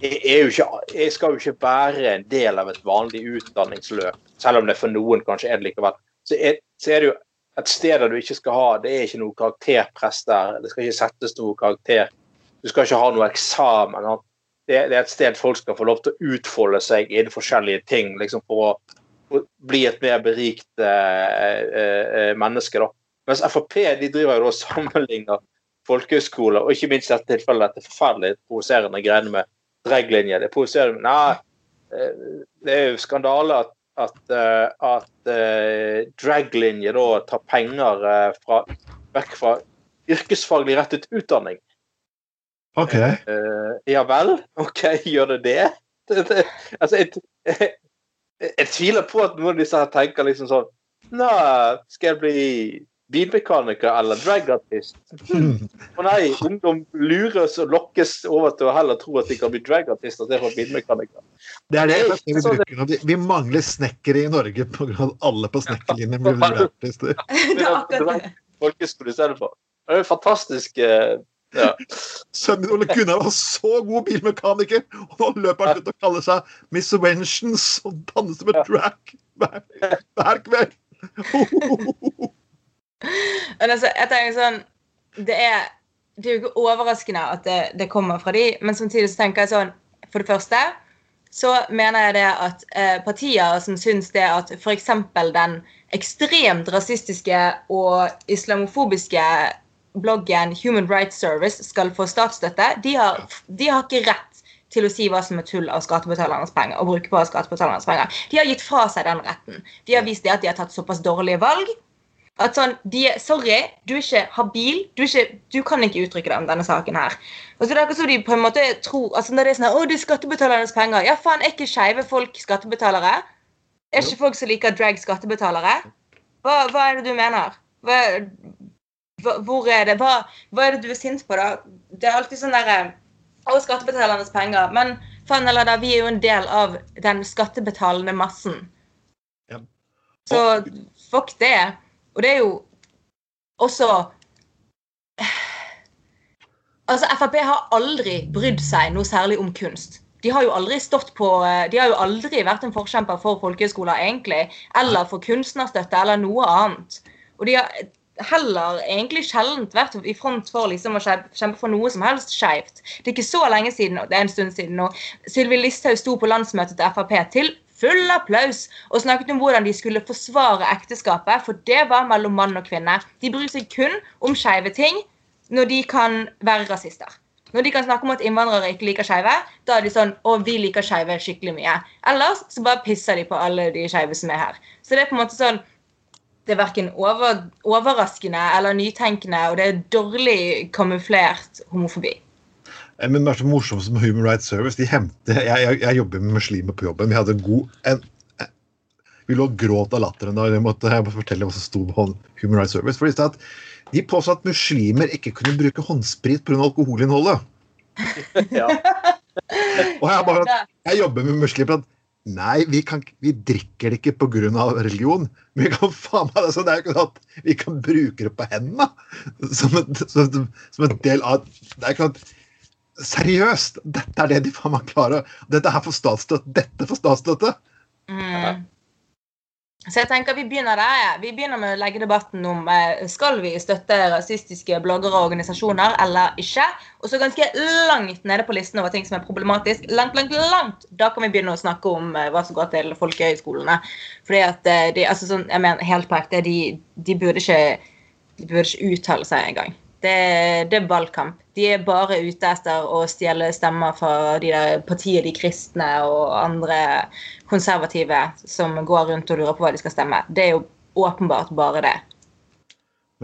er er jo ikke, jeg skal jo ikke være en del av et vanlig utdanningsløp. Selv om det for noen kanskje er det likevel. Så er, så er det jo et sted der du ikke skal ha Det er ikke noe karakterpress der. Det skal ikke settes noe karakter. Du skal ikke ha noe eksamen. det, det er et sted folk skal få lov til å utfolde seg innen forskjellige ting liksom for å, å bli et mer berikt eh, eh, menneske. da. Mens Frp de driver jo da og sammenligner folkehøyskoler, og ikke minst i dette tilfellet dette forferdelig provoserende greiene med draglinje. Det provoserer Nei, eh, det er jo skandale at, at, eh, at eh, draglinje da tar penger eh, fra, vekk fra yrkesfaglig rettet utdanning. OK. Ja vel, OK, gjør det det? [laughs] det, det altså, jeg, jeg, jeg tviler på at noen av disse her tenker liksom sånn Nei, skal jeg bli bilmekaniker eller dragartist? Å nei, ungdom lures og lokkes over til å heller tro at de kan bli dragartister istedenfor bilmekanikere. Det er det Det er det vi bruker nå. Vi, mangler snekkere i Norge pga. alle på snekkerlinjen blir artister. [laughs] Det er akkurat det. Folkeskole. Det er jo fantastisk eh, ja. Sønnen min Ole Gunnar var så god bilmekaniker, og nå løper han ut og kaller seg Miss Wenchens og danser med drag hver, hver kveld. [laughs] Men altså, jeg tenker sånn Det er, det er jo ikke overraskende at det, det kommer fra de, men samtidig så tenker jeg sånn For det første så mener jeg det at eh, partier som syns det at f.eks. den ekstremt rasistiske og islamofobiske bloggen Human Rights Service skal få statsstøtte, de har, de har ikke rett til å si hva som er tull av skattebetalernes penger. og bruke på skattebetalernes penger. De har gitt fra seg den retten. De har vist det at de har tatt såpass dårlige valg at sånn, de, er- Sorry, du er ikke habil. Du, er ikke, du kan ikke uttrykke deg om denne saken her. Og så det er som de på en måte tror altså Når det er sånn Å, det er skattebetalernes penger. Ja, faen, er ikke skeive folk skattebetalere? Er ikke folk som liker drag, skattebetalere? Hva, hva er det du mener? Hva, hva, hvor er det? Hva er det du er sint på, da? Det er alltid sånn derre Å, skattebetalernes penger. Men faen eller da, vi er jo en del av den skattebetalende massen. Ja. Så fuck det. Og det er jo også Altså, Frp har aldri brydd seg noe særlig om kunst. De har jo aldri stått på eh, De har jo aldri vært en forkjemper for folkehøyskoler, egentlig. Eller for kunstnerstøtte, eller noe annet. Og de har heller egentlig sjelden vært i front for liksom å kjempe for noe som helst skeivt. Det er ikke så lenge siden, det er en stund siden nå, Sylvi Listhaug sto på landsmøtet til Frp til full applaus og snakket om hvordan de skulle forsvare ekteskapet, for det var mellom mann og kvinne. De bryr seg kun om skeive ting når de kan være rasister. Når de kan snakke om at innvandrere ikke liker skeive, da er de sånn Å, vi liker skeive skikkelig mye. Ellers så bare pisser de på alle de skeive som er her. Så det er på en måte sånn Det er verken over, overraskende eller nytenkende, og det er dårlig kamuflert homofobi. Eh, Men det er så morsomt som Human Rights Service. De hemte, jeg, jeg, jeg jobber med muslimer på jobben. Vi hadde god en, en, Vi lå og gråt av latteren da jeg måtte, jeg måtte fortelle hva som sto på Human Rights Service. For de sa at de påstod at muslimer ikke kunne bruke håndsprit pga. alkoholinnholdet. [laughs] Ja. Og jeg bare Jeg jobber med muslimer. at Nei, vi, kan, vi drikker det ikke pga. religion. Men vi kan faen meg det, så det er jo ikke sånn at vi kan bruke det på hendene. Som, et, som, et, som en del av Det er ikke sånn at Seriøst! Dette er det de faen meg klarer. Dette her får statsstøtte. Dette får statsstøtte. Mm. Så jeg tenker vi begynner der. Vi begynner med å legge debatten om eh, skal vi støtte rasistiske bloggere og organisasjoner eller ikke. Og så ganske langt nede på listen over ting som er problematisk. Langt, langt, langt. Da kan vi begynne å snakke om eh, hva som går til folkehøyskolene. Fordi at eh, de, altså sånn, jeg mener helt på ekte, de, de burde ikke de burde ikke uttale seg engang. Det, det er valgkamp. De er bare ute etter å stjele stemmer fra de der partiet De kristne og andre konservative som går rundt og lurer på hva de skal stemme. Det er jo åpenbart bare det.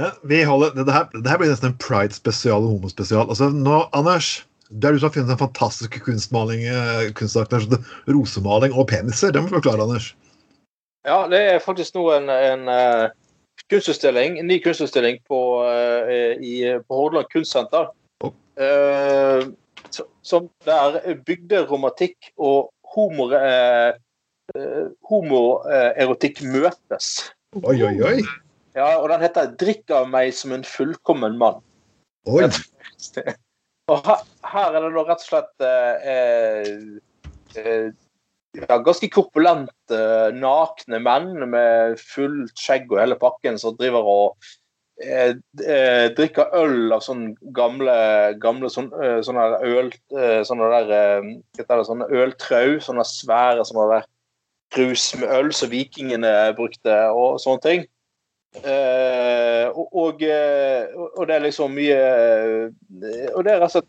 Men vi holder, det, her, det her blir nesten en pride-spesial og homospesial. Altså, nå, Anders, det er du som har funnet den fantastiske kunstmaling, eh, sånn rosemaling og peniser. Det må du forklare, Anders. Ja, det er faktisk nå en, en eh, kunstutstilling, en ny kunstutstilling på, eh, i, på Hordaland kunstsenter. Eh, som der bygderomantikk og homoerotikk uh, homo, møtes. Oi, oi, oi. Ja, og den heter 'Drikk av meg som en fullkommen mann'. oi. [laughs] Og her, her er det da rett og slett eh, eh, ja, ganske korpulente, nakne menn med fullt skjegg og hele pakken som driver og eh, eh, drikker øl av sånne gamle, gamle sånn, eh, sånne der øl eh, sånne der, sånne øltrau, sånne svære sånne der krus med øl som vikingene brukte og sånne ting. Eh, og, og, og det er liksom mye Og det er rett og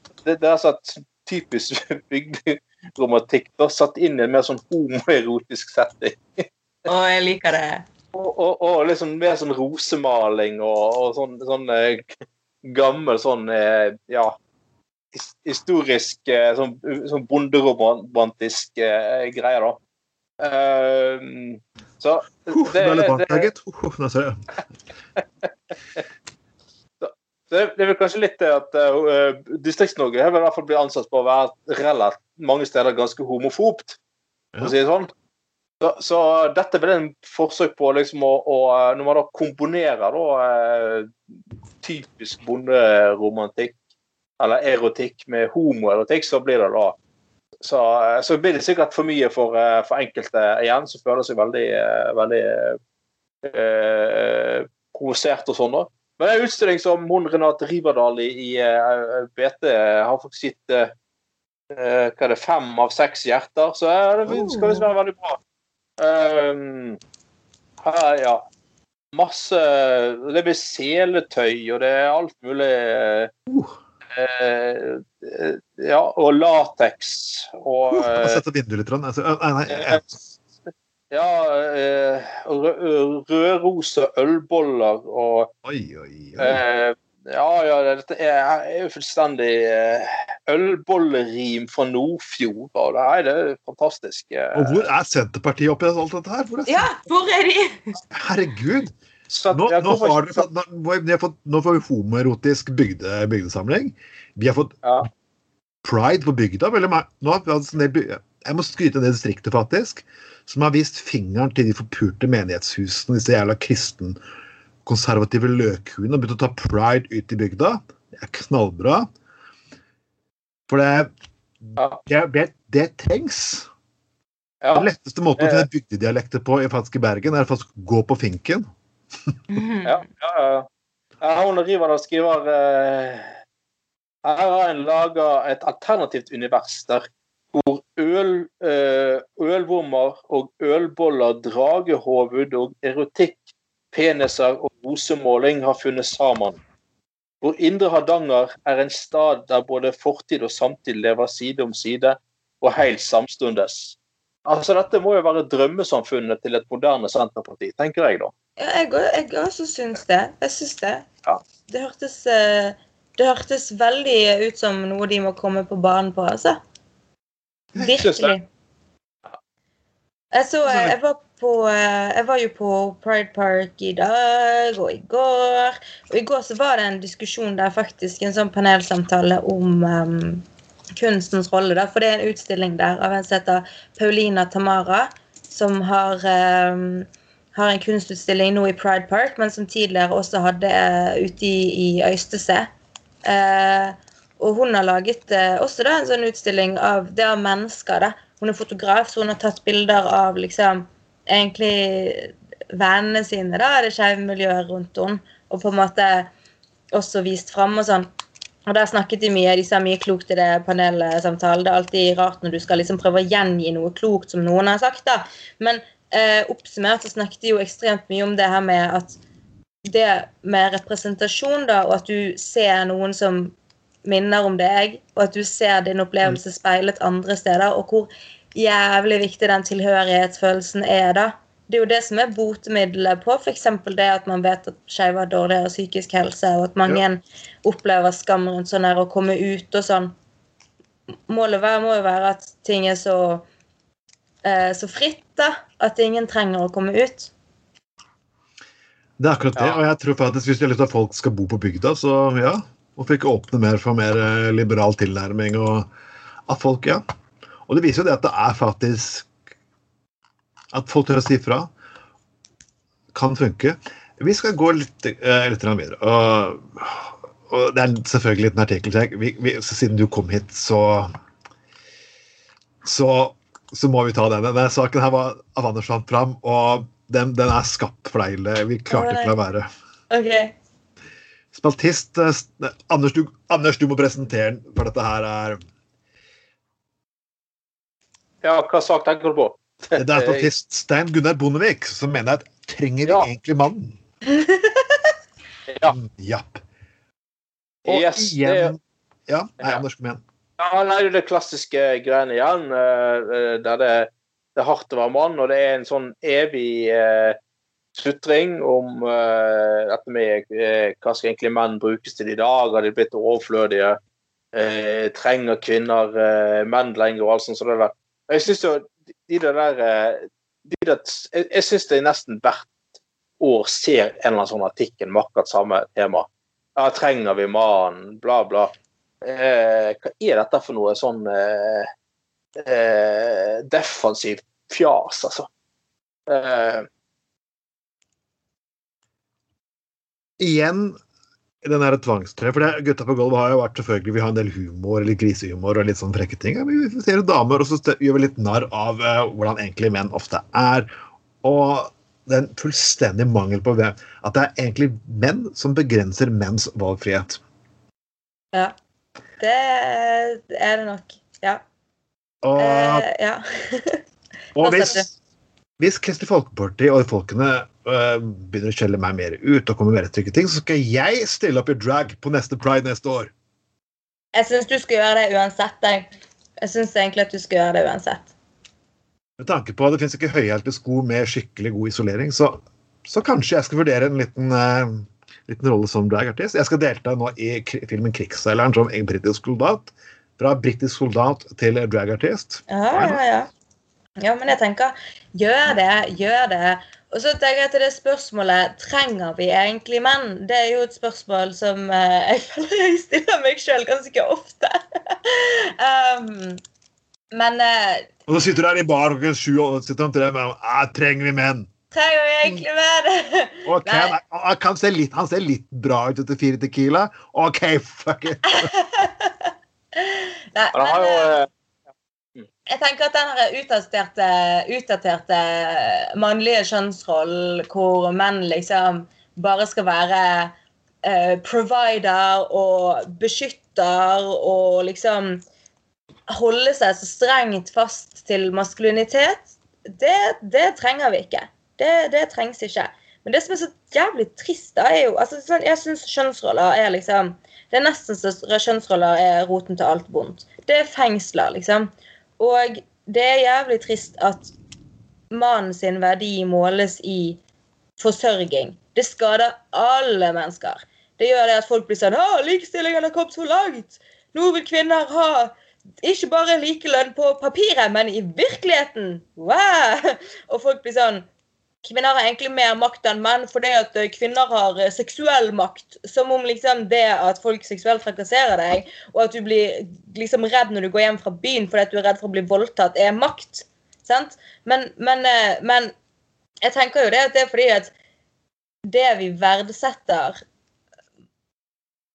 slett, typisk [laughs] det bygderomantikk da, satt inn i en mer sånn homoerotisk setting. Å, jeg liker det. Og, og, og liksom mer sånn rosemaling og, og sånn, sånn eh, gammel sånn eh, ja historisk eh, sånn, sånn bonderomantisk eh, greie, da. Eh, så det er litt det, det, gitt. Huff, det, ser jeg. Det, det er vel kanskje litt det at uh, Distrikts-Norge har vel i hvert fall blitt ansett på å være relativt mange steder ganske homofobt, for å si det sånn. Så, så dette er vel en forsøk på liksom å, å Når man da komponerer da uh, typisk bonderomantikk eller erotikk med homoerotikk, så blir det da så, uh, så blir det sikkert for mye for, for enkelte igjen, som føler seg veldig, veldig provosert og sånn. da. Men det er en utstilling som hun Renate Riverdal i, i uh, BT har fått sitt eh, eh, hva er det, fem av seks hjerter, så eh, det skal visst være veldig bra. Um, her, ja. Masse Det blir seletøy, og det er alt mulig. Uh. eh, eh, ja, og lateks og Uh, jeg eh, setter vinduet litt. Trond. Altså, nei, nei, jeg- Ja, eh, rødrosa ølboller og Oi, oi, oi. eh, Ja, ja, dette er, er jo fullstendig eh, ølbollerim fra Nordfjord. Og det, er, det er fantastisk. eh. Og hvor er Senterpartiet oppi alt dette her? Hvor er Ja, hvor er de? Herregud! At- Nå, nå, har dere nå, vi fått, nå får vi homoerotisk bygde, bygdesamling. Vi har fått Ja. pride på bygda. Veldig, nå har vi hatt en del jeg må skryte av det distriktet, faktisk. Som har vist fingeren til de forpurte menighetshusene, disse jævla kristenkonservative løkhuene, og begynt å ta pride ut i bygda. Det er knallbra. For det, Ja. det, det, det trengs. ja. Den letteste måten å finne bygdedialekter på i faktisk i Bergen, er faktisk å gå på finken. Mhm. Ja, ja, ja. Her har og skriver eh, Her har en laga et alternativt univers der hvor øl, eh, ølvormer og ølboller, dragehoved og erotikk, peniser og rosemåling har funnet sammen. hvor Indre Hardanger er en stad der både fortid og samtid lever side om side og helt samstundes. Altså, Dette må jo være drømmesamfunnet til et moderne Senterparti, tenker jeg da. Ja, jeg, jeg også syns det. Jeg syns det. Ja. Det hørtes, eh, det hørtes veldig ut som noe de må komme på banen på, altså. Virkelig. Jeg, så, jeg, var på, eh, jeg var jo på Pride Park i dag og i går. Og i går så var det en diskusjon der faktisk, en sånn panelsamtale om um, kunstens rolle. Da, for det er en utstilling der av en som heter Paulina Tamara, som har, um, har en kunstutstilling nå i Pride Park, men som tidligere også hadde uh, ute i, i Øystese. Uh, og hun har laget eh, også da, en sånn utstilling av det av mennesker. da. Hun er fotograf, så hun har tatt bilder av liksom egentlig vennene sine, da, det skeive miljøet rundt henne, og på en måte også vist fram og sånn. Og der snakket de mye, de sa mye klokt i det panelsamtalen. Det er alltid rart når du skal liksom prøve å gjengi noe klokt som noen har sagt. da. Men eh, oppsummert så snakket de jo ekstremt mye om det her med at det med representasjon, da, og at du ser noen som minner om deg, og at du ser din opplevelse speilet andre steder, og hvor jævlig viktig den tilhørighetsfølelsen er, da det er jo det som er botemiddelet på f.eks. det at man vet at skeive har dårligere psykisk helse, og at mange ja. opplever skam rundt sånn her å komme ut og sånn. Målet må jo være at ting er så, eh, så fritt, da. At ingen trenger å komme ut. Det er akkurat det. Ja. Og jeg tror faktisk hvis du har lyst til at folk skal bo på bygda, så ja. Hvorfor ikke åpne mer for mer eh, liberal tilnærming og at folk Ja. Og det viser jo det at det er faktisk at folk tør å si fra, kan funke. Vi skal gå litt, uh, litt videre. Og, og, det er selvfølgelig en artikkel. Vi, vi, siden du kom hit, så, så så må vi ta denne. Denne saken her var av Anders fram, og den, den, er skapt for deg. Vi klarte ikke å la være. Okay. Spaltist uh, Anders du, Anders, du må presentere den, for dette her er Ja, hva sak tenker du på? Det er spaltist Stein Gunnar Bondevik som mener at trenger ja. egentlig mannen? [laughs] ja. Mm, japp. Og yes, igjen det, Ja, nei, Anders, kom igjen. Ja, nei, det klassiske greiene igjen. Uh, der det, det, er hardt å være mann, og det er en sånn evig uh, sutring om uh, dette med hva skal egentlig menn brukes til i dag? Har de blitt overflødige? trenger kvinner menn lenger? og alt sånt. Så det Jeg synes jo de der de der, Jeg, jeg syns det er nesten hvert år ser en eller annen sånn artikkel med akkurat samme tema. Ja, trenger vi mannen? Bla, bla. Hva er dette for noe sånn defensivt fjas, altså? Eh. Igjen den der tvangstrøya. For det, Gutta på gulvet har jo vært selvfølgelig, vi har en del humor eller grisehumor og litt sånn frekke ting. Ja, vi ser jo damer, og så gjør vi litt narr av uh, hvordan egentlig menn ofte er. Og det er en fullstendig mangel på hvem, at det er egentlig menn som begrenser menns valgfrihet. Ja. Det er det nok. Ja. Og, eh, ja. [laughs] og hvis, hvis Kristelig Folkeparti og folkene begynner å skjelle meg mer ut og kommer med trygge ting, så skal jeg stille opp i drag på neste pride neste år. Jeg syns du skal gjøre det uansett. Jeg, jeg syns egentlig at du skal gjøre det uansett. Med tanke på at det finnes ikke høyhælte sko med skikkelig god isolering, så, så kanskje jeg skal vurdere en liten, uh, liten rolle som dragartist. Jeg skal delta nå i filmen 'Krigsseileren' som en britisk soldat. Fra britisk soldat til dragartist. Ja, ja, ja. Ja, men jeg tenker gjør det, gjør det. Og så tenker jeg til det spørsmålet trenger vi egentlig menn. Det er jo et spørsmål som uh, jeg føler jeg stiller meg sjøl ganske ofte. [laughs] um, men uh, Og så sitter du her i bar klokken sju og sitter om tre med ah, Trenger vi menn? Trenger vi egentlig menn? [laughs] okay, han, kan se litt, han ser litt bra ut etter fire Tequila. OK, fuck it. [laughs] Nei, men, uh, jeg tenker at den utdaterte, utdaterte mannlige kjønnsrollen hvor menn liksom bare skal være uh, provider og beskytter og liksom holde seg så strengt fast til maskulinitet, det, det trenger vi ikke. Det, det, trengs ikke. Men det som er så jævlig trist, da, er jo altså, sånn, Jeg syns kjønnsroller er liksom Det er nesten så kjønnsroller er roten til alt vondt. Det er fengsler, liksom. Og det er jævlig trist at mannen sin verdi måles i forsørging. Det skader alle mennesker. Det gjør det at folk blir sånn 'Å, likestillingen har kommet så langt!' Nå vil kvinner ha ikke bare likelønn på papiret, men i virkeligheten. Wow! Og folk blir sånn Kvinner har egentlig mer makt enn menn fordi at eh, kvinner har eh, seksuell makt. Som om liksom det at folk seksuelt trakasserer deg, og at du blir liksom redd når du går hjem fra byen fordi at du er redd for å bli voldtatt, er makt. Sant? Men, men, eh, men jeg tenker jo det at det er fordi at det vi verdsetter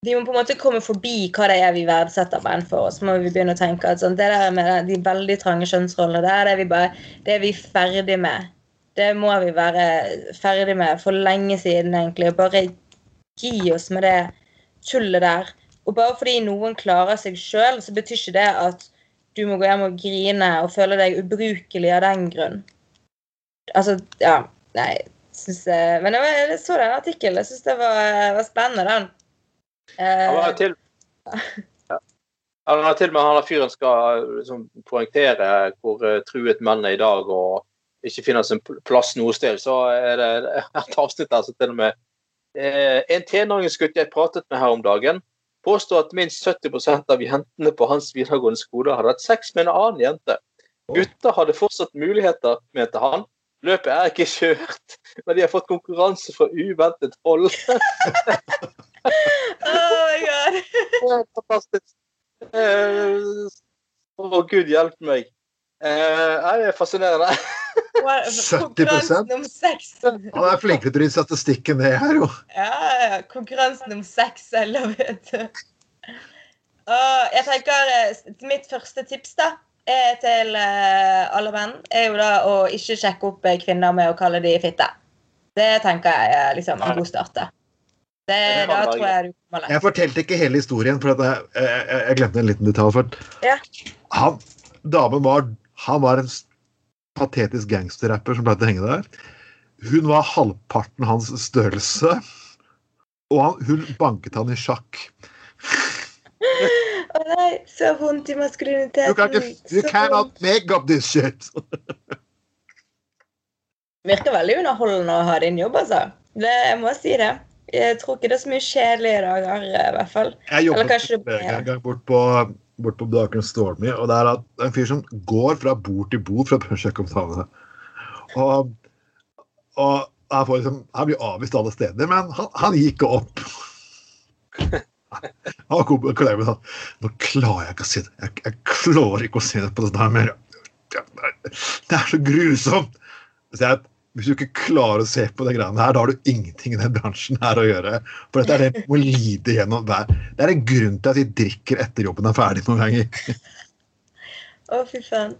vi må på en måte komme forbi hva det er vi verdsetter menn for. Og så må vi begynne å tenke at sånn, det der med de veldig trange kjønnsrollene, det er, vi bare, det er vi ferdig med. Det må vi være ferdig med for lenge siden, egentlig. Og Bare gi oss med det tullet der. Og bare fordi noen klarer seg sjøl, så betyr ikke det at du må gå hjem og grine og føle deg ubrukelig av den grunn. Altså, ja. Nei. Synes, men jeg, så den artikkelen. Jeg syns det var, var spennende, den. Han har til, ja. han har til med han fyren skal liksom, poengtere hvor uh, truet menn er i dag og ikke finner sin plass noe sted. Så er det et avsnitt der som til og med eh, En tenåringsgutt jeg pratet med her om dagen, påstår at minst 70% av jentene på hans videregående skole hadde hatt sex med en annen jente. Gutter hadde fortsatt muligheter, mente han. Løpet er ikke kjørt, men de har fått konkurranse fra uventet hold. [laughs] [laughs] oh my god. Fantastisk. Uh, å, gud hjelpe meg. Eh, det er fascinerende. 70 om sex. Han er flinkere til å statistikken det her, jo. Ja, ja. Konkurransen om sex, eller vet du. Og jeg tenker Mitt første tips da er til uh, alle menn er jo da å ikke sjekke opp kvinner med å kalle de fitte. Det tenker jeg er liksom en god start. Det, da tror jeg du kommer langt. Jeg fortalte ikke hele historien, for jeg, jeg, jeg, glemte en liten detalj. For ja. han, damen var, han var en patetisk gangsterrapper som pleide å henge der. Hun var halvparten hans størrelse, og han, hun banket han i sjakk. Å oh, nei, så vondt i maskuliniteten. You, can't, you cannot make up this shit. [laughs] Virker veldig underholdende å ha din jobb, altså. Det, jeg må si det. Jeg tror ikke det er så mye kjedelige dager, i hvert fall. Jeg jobbet en gang bort på, bort på Blaker Stormy, og det er en fyr som går fra bord til bord for å sjekke om damene. Og, og han, får liksom, han blir avvist alle steder, men han, han gikk opp. [laughs] Han kom og klemte sånn Nå klarer jeg ikke å si det. Jeg, jeg klarer ikke å si det på det der mer. Det er så grusomt. Så jeg, hvis du ikke klarer å se på de greiene her, da har du ingenting i den bransjen her å gjøre. For dette er det du må lide gjennom hver Det er en grunn til at vi drikker etter jobben er ferdig noen ganger. Å, fy faen.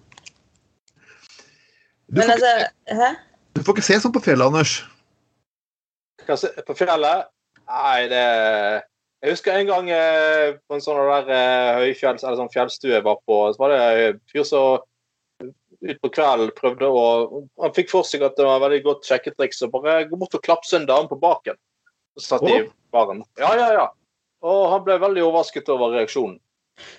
Men altså Hæ? Du får ikke se sånn på fjellet, Anders. På fjellet? Nei, det Jeg husker en gang eh, på en sånn der eh, høyfjells, eller sånn fjellstue jeg var på, så var det en fyr som utpå kvelden prøvde å Han fikk for seg at det var veldig godt sjekketriks å bare gå bort og klapse en dame på baken. Så satt oh. i baren. Ja, ja, ja. Og han ble veldig overrasket over reaksjonen.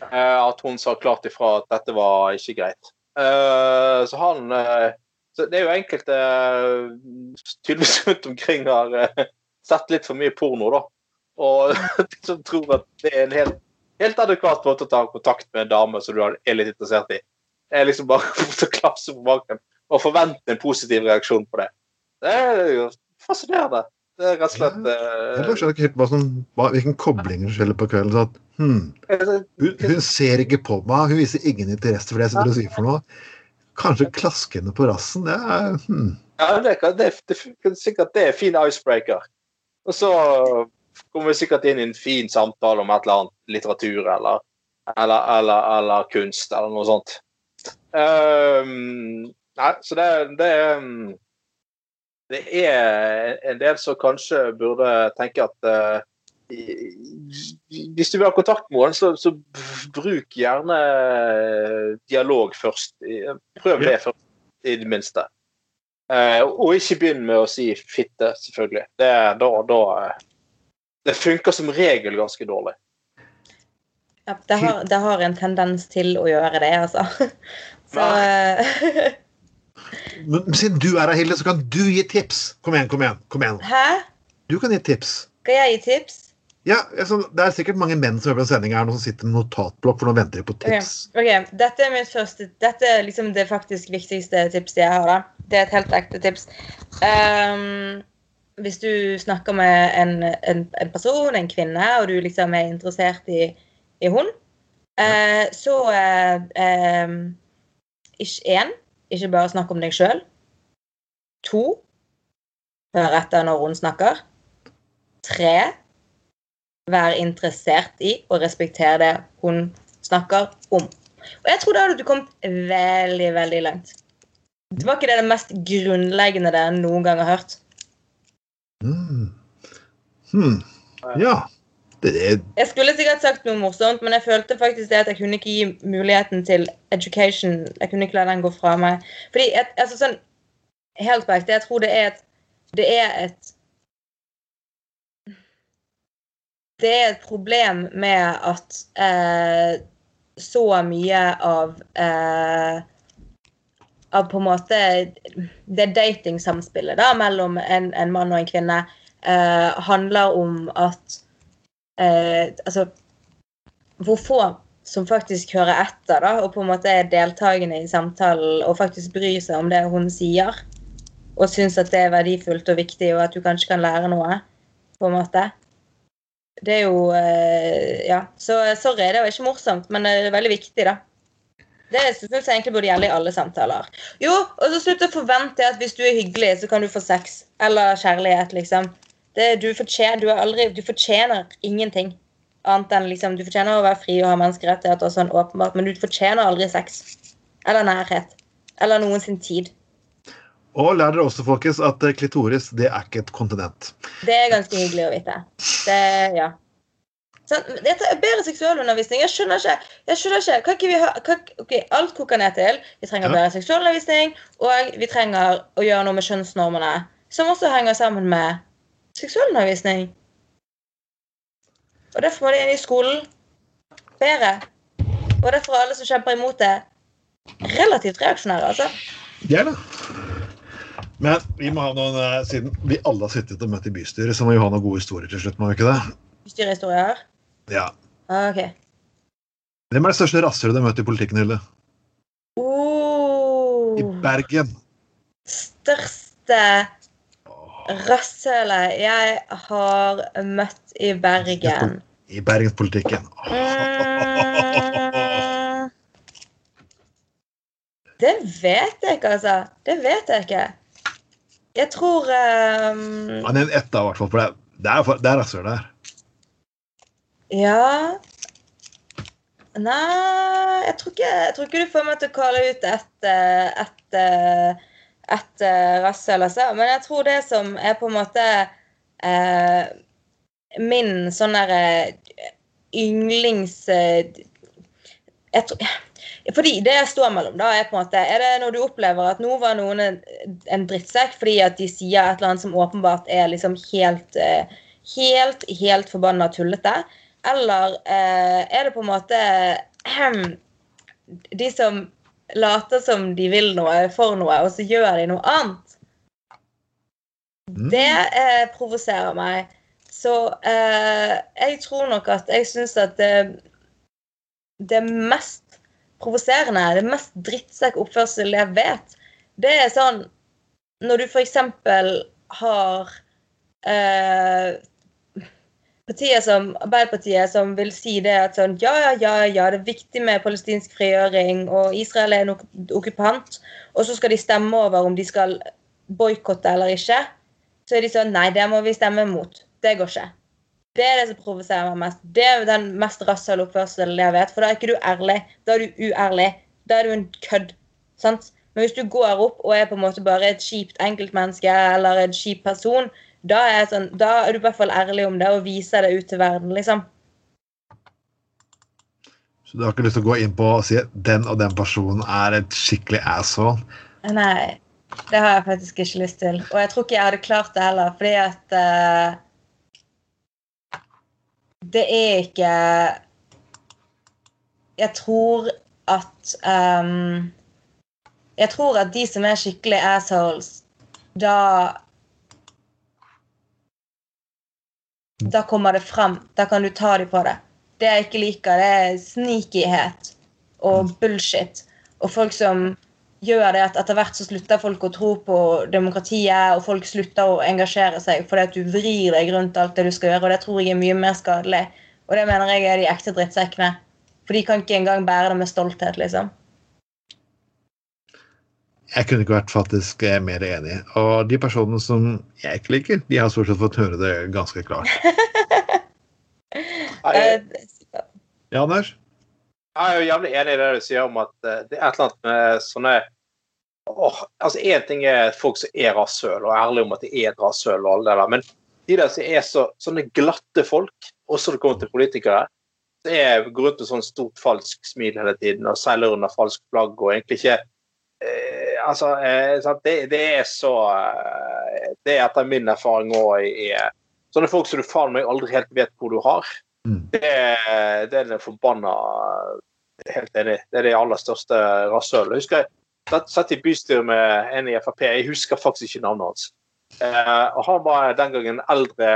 Eh, at hun sa klart ifra at dette var ikke greit. Eh, så han eh, så Det er jo enkelte eh, tydeligvis rundt omkring har eh, sett litt for mye porno, da. Og [laughs] som tror at det er en helt, helt adekvat måte å ta kontakt med en dame som du er litt interessert i er liksom bare [laughs] å klapse på baken og forvente en positiv reaksjon på det. Det er jo fascinerende. Det er rett og slett ja, Jeg skjønner ikke helt hva som, hvilken kobling som skjer på kvelden. Så at, hmm, hun, hun, ser ikke på meg, hun viser ingen interesse for det jeg sitter og sier for noe. Kanskje klaske henne på rassen. Det er hmm. Ja, det, det, det, sikkert det er fin icebreaker. Og så kommer vi sikkert inn i en fin samtale om et eller annet litteratur eller, eller, eller, eller kunst eller noe sånt. Um, nei, så det, det, det, er en del som kanskje burde tenke at uh, hvis du vil ha kontakt med noen, så, så, bruk gjerne dialog først. Prøv det først, i det minste. Uh, og ikke begynn med å si fitte, selvfølgelig. Det, da, da, det funker som regel ganske dårlig. Ja, det har, det har en tendens til å gjøre det, altså. [laughs] Så [laughs] Men siden du er her, Hilde, så kan du gi tips. Kom igjen, kom igjen. kom igjen. Hæ? Du kan gi tips. Skal jeg gi tips? Ja, altså, Det er sikkert mange menn som hører på sendinga som sitter med notatblokk, for nå venter de på tips. ok, Dette er mitt første Dette er liksom det faktisk viktigste tipset jeg har. da. Det er et helt ekte tips. Um, hvis du snakker med en, en, en person, en kvinne, og du liksom er interessert i, i hun, eh, så uh, ehm, Ikke én, ikke bare snakk om deg sjøl. To, hør etter når hun snakker. Tre, vær interessert i og respektere det hun snakker om. Og jeg tror da hadde du kommet veldig, veldig langt. Det var ikke det det mest grunnleggende dere noen gang har hørt. Mm. Hmm. Ja. Det det, Jeg skulle sikkert sagt noe morsomt, men jeg følte faktisk det at jeg kunne ikke gi muligheten til education. Jeg kunne ikke la den gå fra meg. Fordi, jeg, altså sånn Helt på ekte, jeg tror det er et Det er et Det er et problem med at eh, så mye av eh, Av på en måte det datingsamspillet da, mellom en, en mann og en kvinne eh, handler om at eh, Altså hvor få som faktisk hører etter da, og på en måte er deltakende i samtalen og faktisk bryr seg om det hun sier, og syns at det er verdifullt og viktig, og at du kanskje kan lære noe, på en måte. Det er jo eh, Ja, så sorry, det var ikke morsomt, men det er veldig viktig, da. Det syns jeg egentlig burde gjelde i alle samtaler. Jo, og så slutt å forvente at hvis du er hyggelig, så kan du få sex. Eller kjærlighet, liksom. Det, du, fortjener, du, aldri, du fortjener ingenting. Annet enn liksom, Du fortjener å være fri og ha menneskerettigheter, sånn åpenbart, men du fortjener aldri sex. Eller nærhet. Eller noen sin tid. Og lær dere også, folkens, at eh, klitoris det er ikke et kontinent. Det er ganske hyggelig å vite. Det, ja. Sånn, dette er bedre seksualundervisning. Jeg skjønner ikke. jeg skjønner ikke. Kan ikke vi ha, kan, ok, Alt koker ned til vi trenger Ja. bedre seksualundervisning, og vi trenger å gjøre noe med kjønnsnormene, som også henger sammen med seksualundervisning. Og derfor må de inn i skolen. Bedre. Og derfor er alle som kjemper imot det, relativt reaksjonære, altså. Gjerne. Men vi må ha noen, eh, siden vi alle har sittet og møtt i bystyret, så må vi ha noen gode historier til slutt. må vi ikke det? Bystyrehistorier? Ja. Ah, ok. Hvem er det største rasshølet du har møtt i politikken, Hilde? Oh. I Bergen. største rasshølet jeg har møtt i Bergen. I bergenspolitikken. Mm, det vet jeg ikke, altså. Det vet jeg ikke. Jeg tror um, Han er en ett, da, i hvert fall. For det, er, for- det er rasshøl der. Ja Nei, jeg tror, ikke, jeg tror ikke du får meg til å kalle ut et, eh, et, eh, et eh, rasshøl, altså. Men jeg tror det som er på en måte eh, min sånn derre yndlings... eh, tror, fordi det jeg står mellom, da, er på en måte Er det når du opplever at nå var noen en, en drittsekk fordi at de sier et eller annet som åpenbart er liksom helt eh, Helt, helt forbanna tullete? Eller eh, er det på en måte [clears throat] de som later som de vil noe for noe, og så gjør de noe annet? Mm. Det eh, provoserer meg. Så eh, jeg tror nok at jeg syns at det, det mest provoserende, det mest drittsekkoppførsel jeg vet, det er sånn når du f.eks. har eh, partier som Arbeiderpartiet som vil si det at sånn ja, ja, ja, ja, det er viktig med palestinsk frigjøring, og Israel er en ok okkupant, og så skal de stemme over om de skal boikotte eller ikke, så er de sånn Nei, det må vi stemme mot. Det går ikke. Det er det som provoserer meg mest. Det er den mest rasshøle oppførselen jeg vet. For da er ikke du ærlig. Da er du uærlig. Da er du en kødd. Sant? Men hvis du går opp og er på en måte bare et kjipt enkeltmenneske eller en kjip person, da er, sånn, da er du i hvert fall ærlig om det og viser det ut til verden, liksom. Så du har ikke lyst til å gå inn på og si at den og den personen er et skikkelig asshole? Nei. det har jeg faktisk ikke lyst til. Og jeg tror ikke jeg hadde klart det heller, fordi at uh, Det er ikke Jeg tror at um, Jeg tror at de som er skikkelig assholes, da Da kommer det frem. Da kan du ta dem på det. Det jeg ikke liker, det er snikyhet og bullshit. Og folk som gjør det at etter hvert så slutter folk å tro på demokratiet, og folk slutter å engasjere seg fordi at du vrir deg rundt alt det du skal gjøre, og det tror jeg er mye mer skadelig. Og det mener jeg er de ekte drittsekkene. For de kan ikke engang bære det med stolthet, liksom. Jeg kunne ikke vært faktisk eh, mer enig. Og de personene som jeg ikke liker, de har stort sett fått høre det ganske klart. Eh, Ja, Anders? Jeg er jo jævlig enig i det du sier om at eh, det er et eller annet med sånne åh, altså Én ting er folk som er rasshøl, og ærlige om at de er rasshøl, og alle det der, men de der som er så, sånne glatte folk, også når det kommer til politikere, det er- går rundt med sånn stort falsk smil hele tiden og seiler under falsk flagg og egentlig ikke eh, Altså, eh. Det, det er så eh, Det er etter min erfaring òg i- Sånne folk som du faen meg aldri helt vet hvor du har. Mm. Det, det er den forbanna Helt enig. Det er det aller største rasshølet. Husker jeg satt, i bystyret med en i Frp. Jeg husker faktisk ikke navnet hans. Eh, og Han var den gangen en eldre,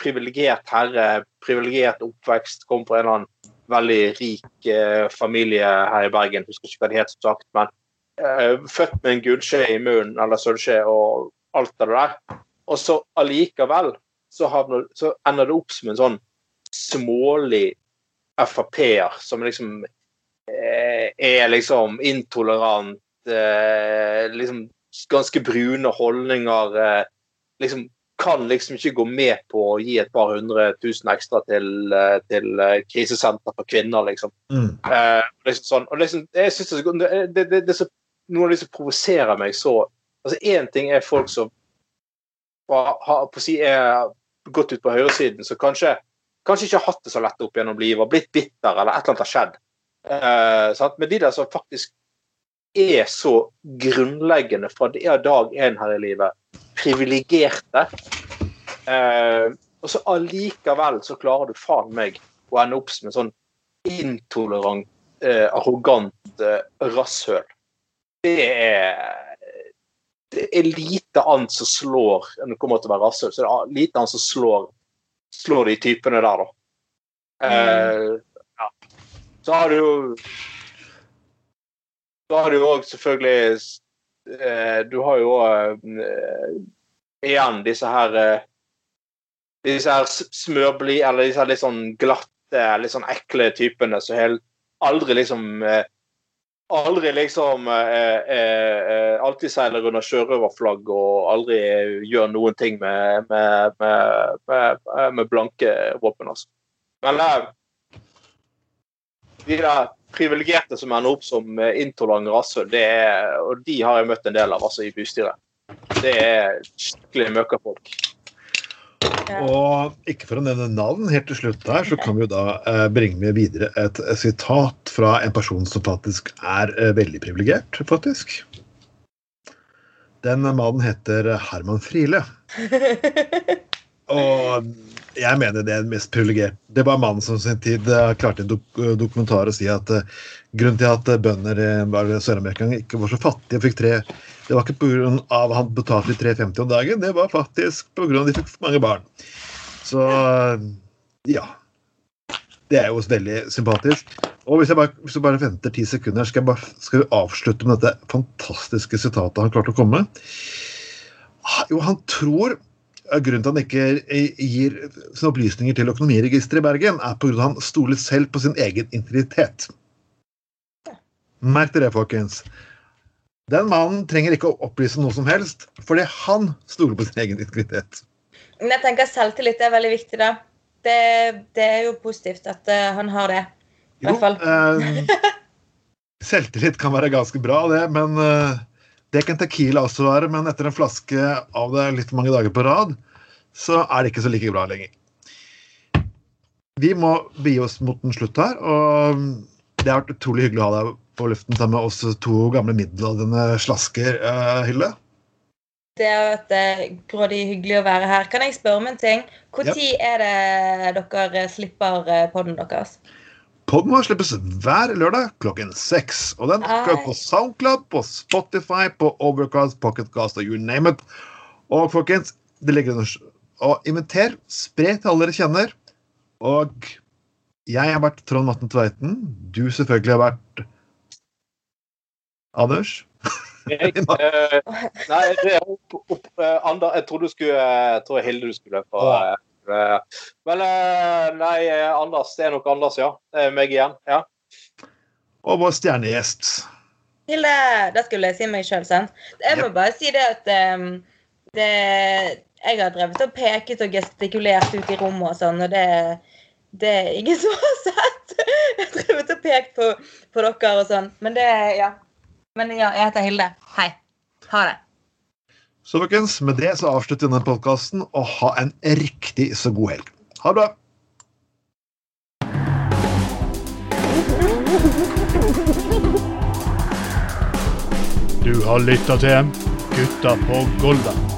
privilegert herre, privilegert oppvekst, kom fra en eller annen veldig rik eh, familie her i Bergen. Husker ikke hva det het, som sagt. men eh, Født med en gullskje i munnen, eller sølvskje, og alt det der. Og så allikevel så, havner, så ender det opp som en sånn smålig Frp-er som liksom eh, er liksom intolerant, eh, liksom ganske brune holdninger, eh, liksom kan liksom ikke gå med på å gi et par hundre tusen ekstra til, eh, til eh, krisesenter for kvinner, liksom. Mm. Eh, liksom sånn, og liksom, jeg synes det, så det, det, det, det er så, Noe av de som provoserer meg så altså Én ting er folk som har, på å si, er gått ut på høyresiden, som kanskje, kanskje ikke har hatt det så lett opp gjennom livet, blitt bitter, eller et eller annet har skjedd. Eh? Men de der som faktisk er så grunnleggende fra det er dag én her i livet, privilegerte, eh, og så allikevel så klarer du faen meg å ende opp som en sånn intolerant, eh, arrogant eh, rasshøl. Det er det er lite annet som slår enn det kommer til å være rasshøl. Så det er lite annet som slår, slår de typene der, da. Eh, ja. Så har du jo Så har du jo òg selvfølgelig uh, Du har jo eh, igjen disse her disse her smørblide, eller disse her litt sånn glatte, litt sånn ekle typene som helt aldri liksom Aldri liksom eh, eh, eh, Alltid seiler under sjørøverflagg og aldri gjør noen ting med, med, med, med, blanke våpen, altså. Men eh, de der privilegerte som ender opp som intolerante rasshøl, og de har jeg møtt en del av altså, i bystyret. Det er skikkelig møkkafolk. Og ikke for å nevne navn, helt til slutt her, så kan vi jo da eh, bringe med videre et, sitat fra en person som faktisk er eh, veldig privilegert, faktisk. Den mannen heter Herman Friele. [laughs] Og jeg mener det er den mest privilegerte. Det var mannen som i sin tid eh, klarte i en dok dokumentar å si at grunnen til at bønder i Sør-Amerika ikke var så fattige og fikk tre Det var ikke pga. han betalte de 3,50 om dagen, det var faktisk pga. de fikk for mange barn. Så ja. Det er jo veldig sympatisk. Og hvis jeg bare, hvis jeg bare venter ti sekunder, skal, jeg bare, skal vi avslutte med dette fantastiske sitatet han klarte å komme. Ah, Jo, han tror Grunnen til han ikke eh, gir sine opplysninger til Økonomiregisteret i Bergen, er pga. at han stoler selv på sin egen integritet. Merk dere, folkens. Den mannen trenger ikke å opplyse noe som helst, fordi han stoler på sin egen integritet. Men jeg tenker selvtillit er veldig viktig, da. Det, det er jo positivt at uh, han har det. I Jo, hvert fall. Uh, selvtillit kan være ganske bra, det, men uh, det kan Tequila også være. Men etter en flaske av det litt mange dager på rad, så er det ikke så like bra lenger. Vi må begi oss mot en slutt her, og det har vært utrolig hyggelig å ha deg på luften sammen med oss to gamle middelaldrende slasker, uh, Hilde. Det er at eh, grådig hyggelig å være her. Kan jeg spørre om en ting? Når Ja. er det dere slipper eh, podden deres? Podden vår slippes hver lørdag klokken seks. Og den skal på SoundCloud, på Spotify, på Overcast, Pocketcast og you name it. Og folkens, det ligger under Og inviter, spre til alle dere kjenner. Og jeg har vært Trond Matten Tveiten. Du selvfølgelig har vært Anders. Jeg, [laughs] eh, nei, det er opp, opp, eh, Ander, jeg trodde du skulle eh, Jeg tror Hilde du skulle løpe. Ja. eh, Men eh, nei, eh, Anders. Det er nok Anders, ja. Det er meg igjen. Ja. Og vår stjernegjest. Hilde, det skulle jeg si meg sjøl, sant? Jeg må bare si det at um, det, Jeg har drevet og peket og gestikulert ut i rommet og sånn, og det, det er ingen som har sett. Jeg har drevet og pekt på, på dere og sånn. Men det Ja. Men ja, jeg heter Hilde. Hei. Ha det. Så folkens, med det så avslutter vi denne podkasten, og ha en riktig så god helg. Ha det bra. Du har lytta til Gutta på Golda.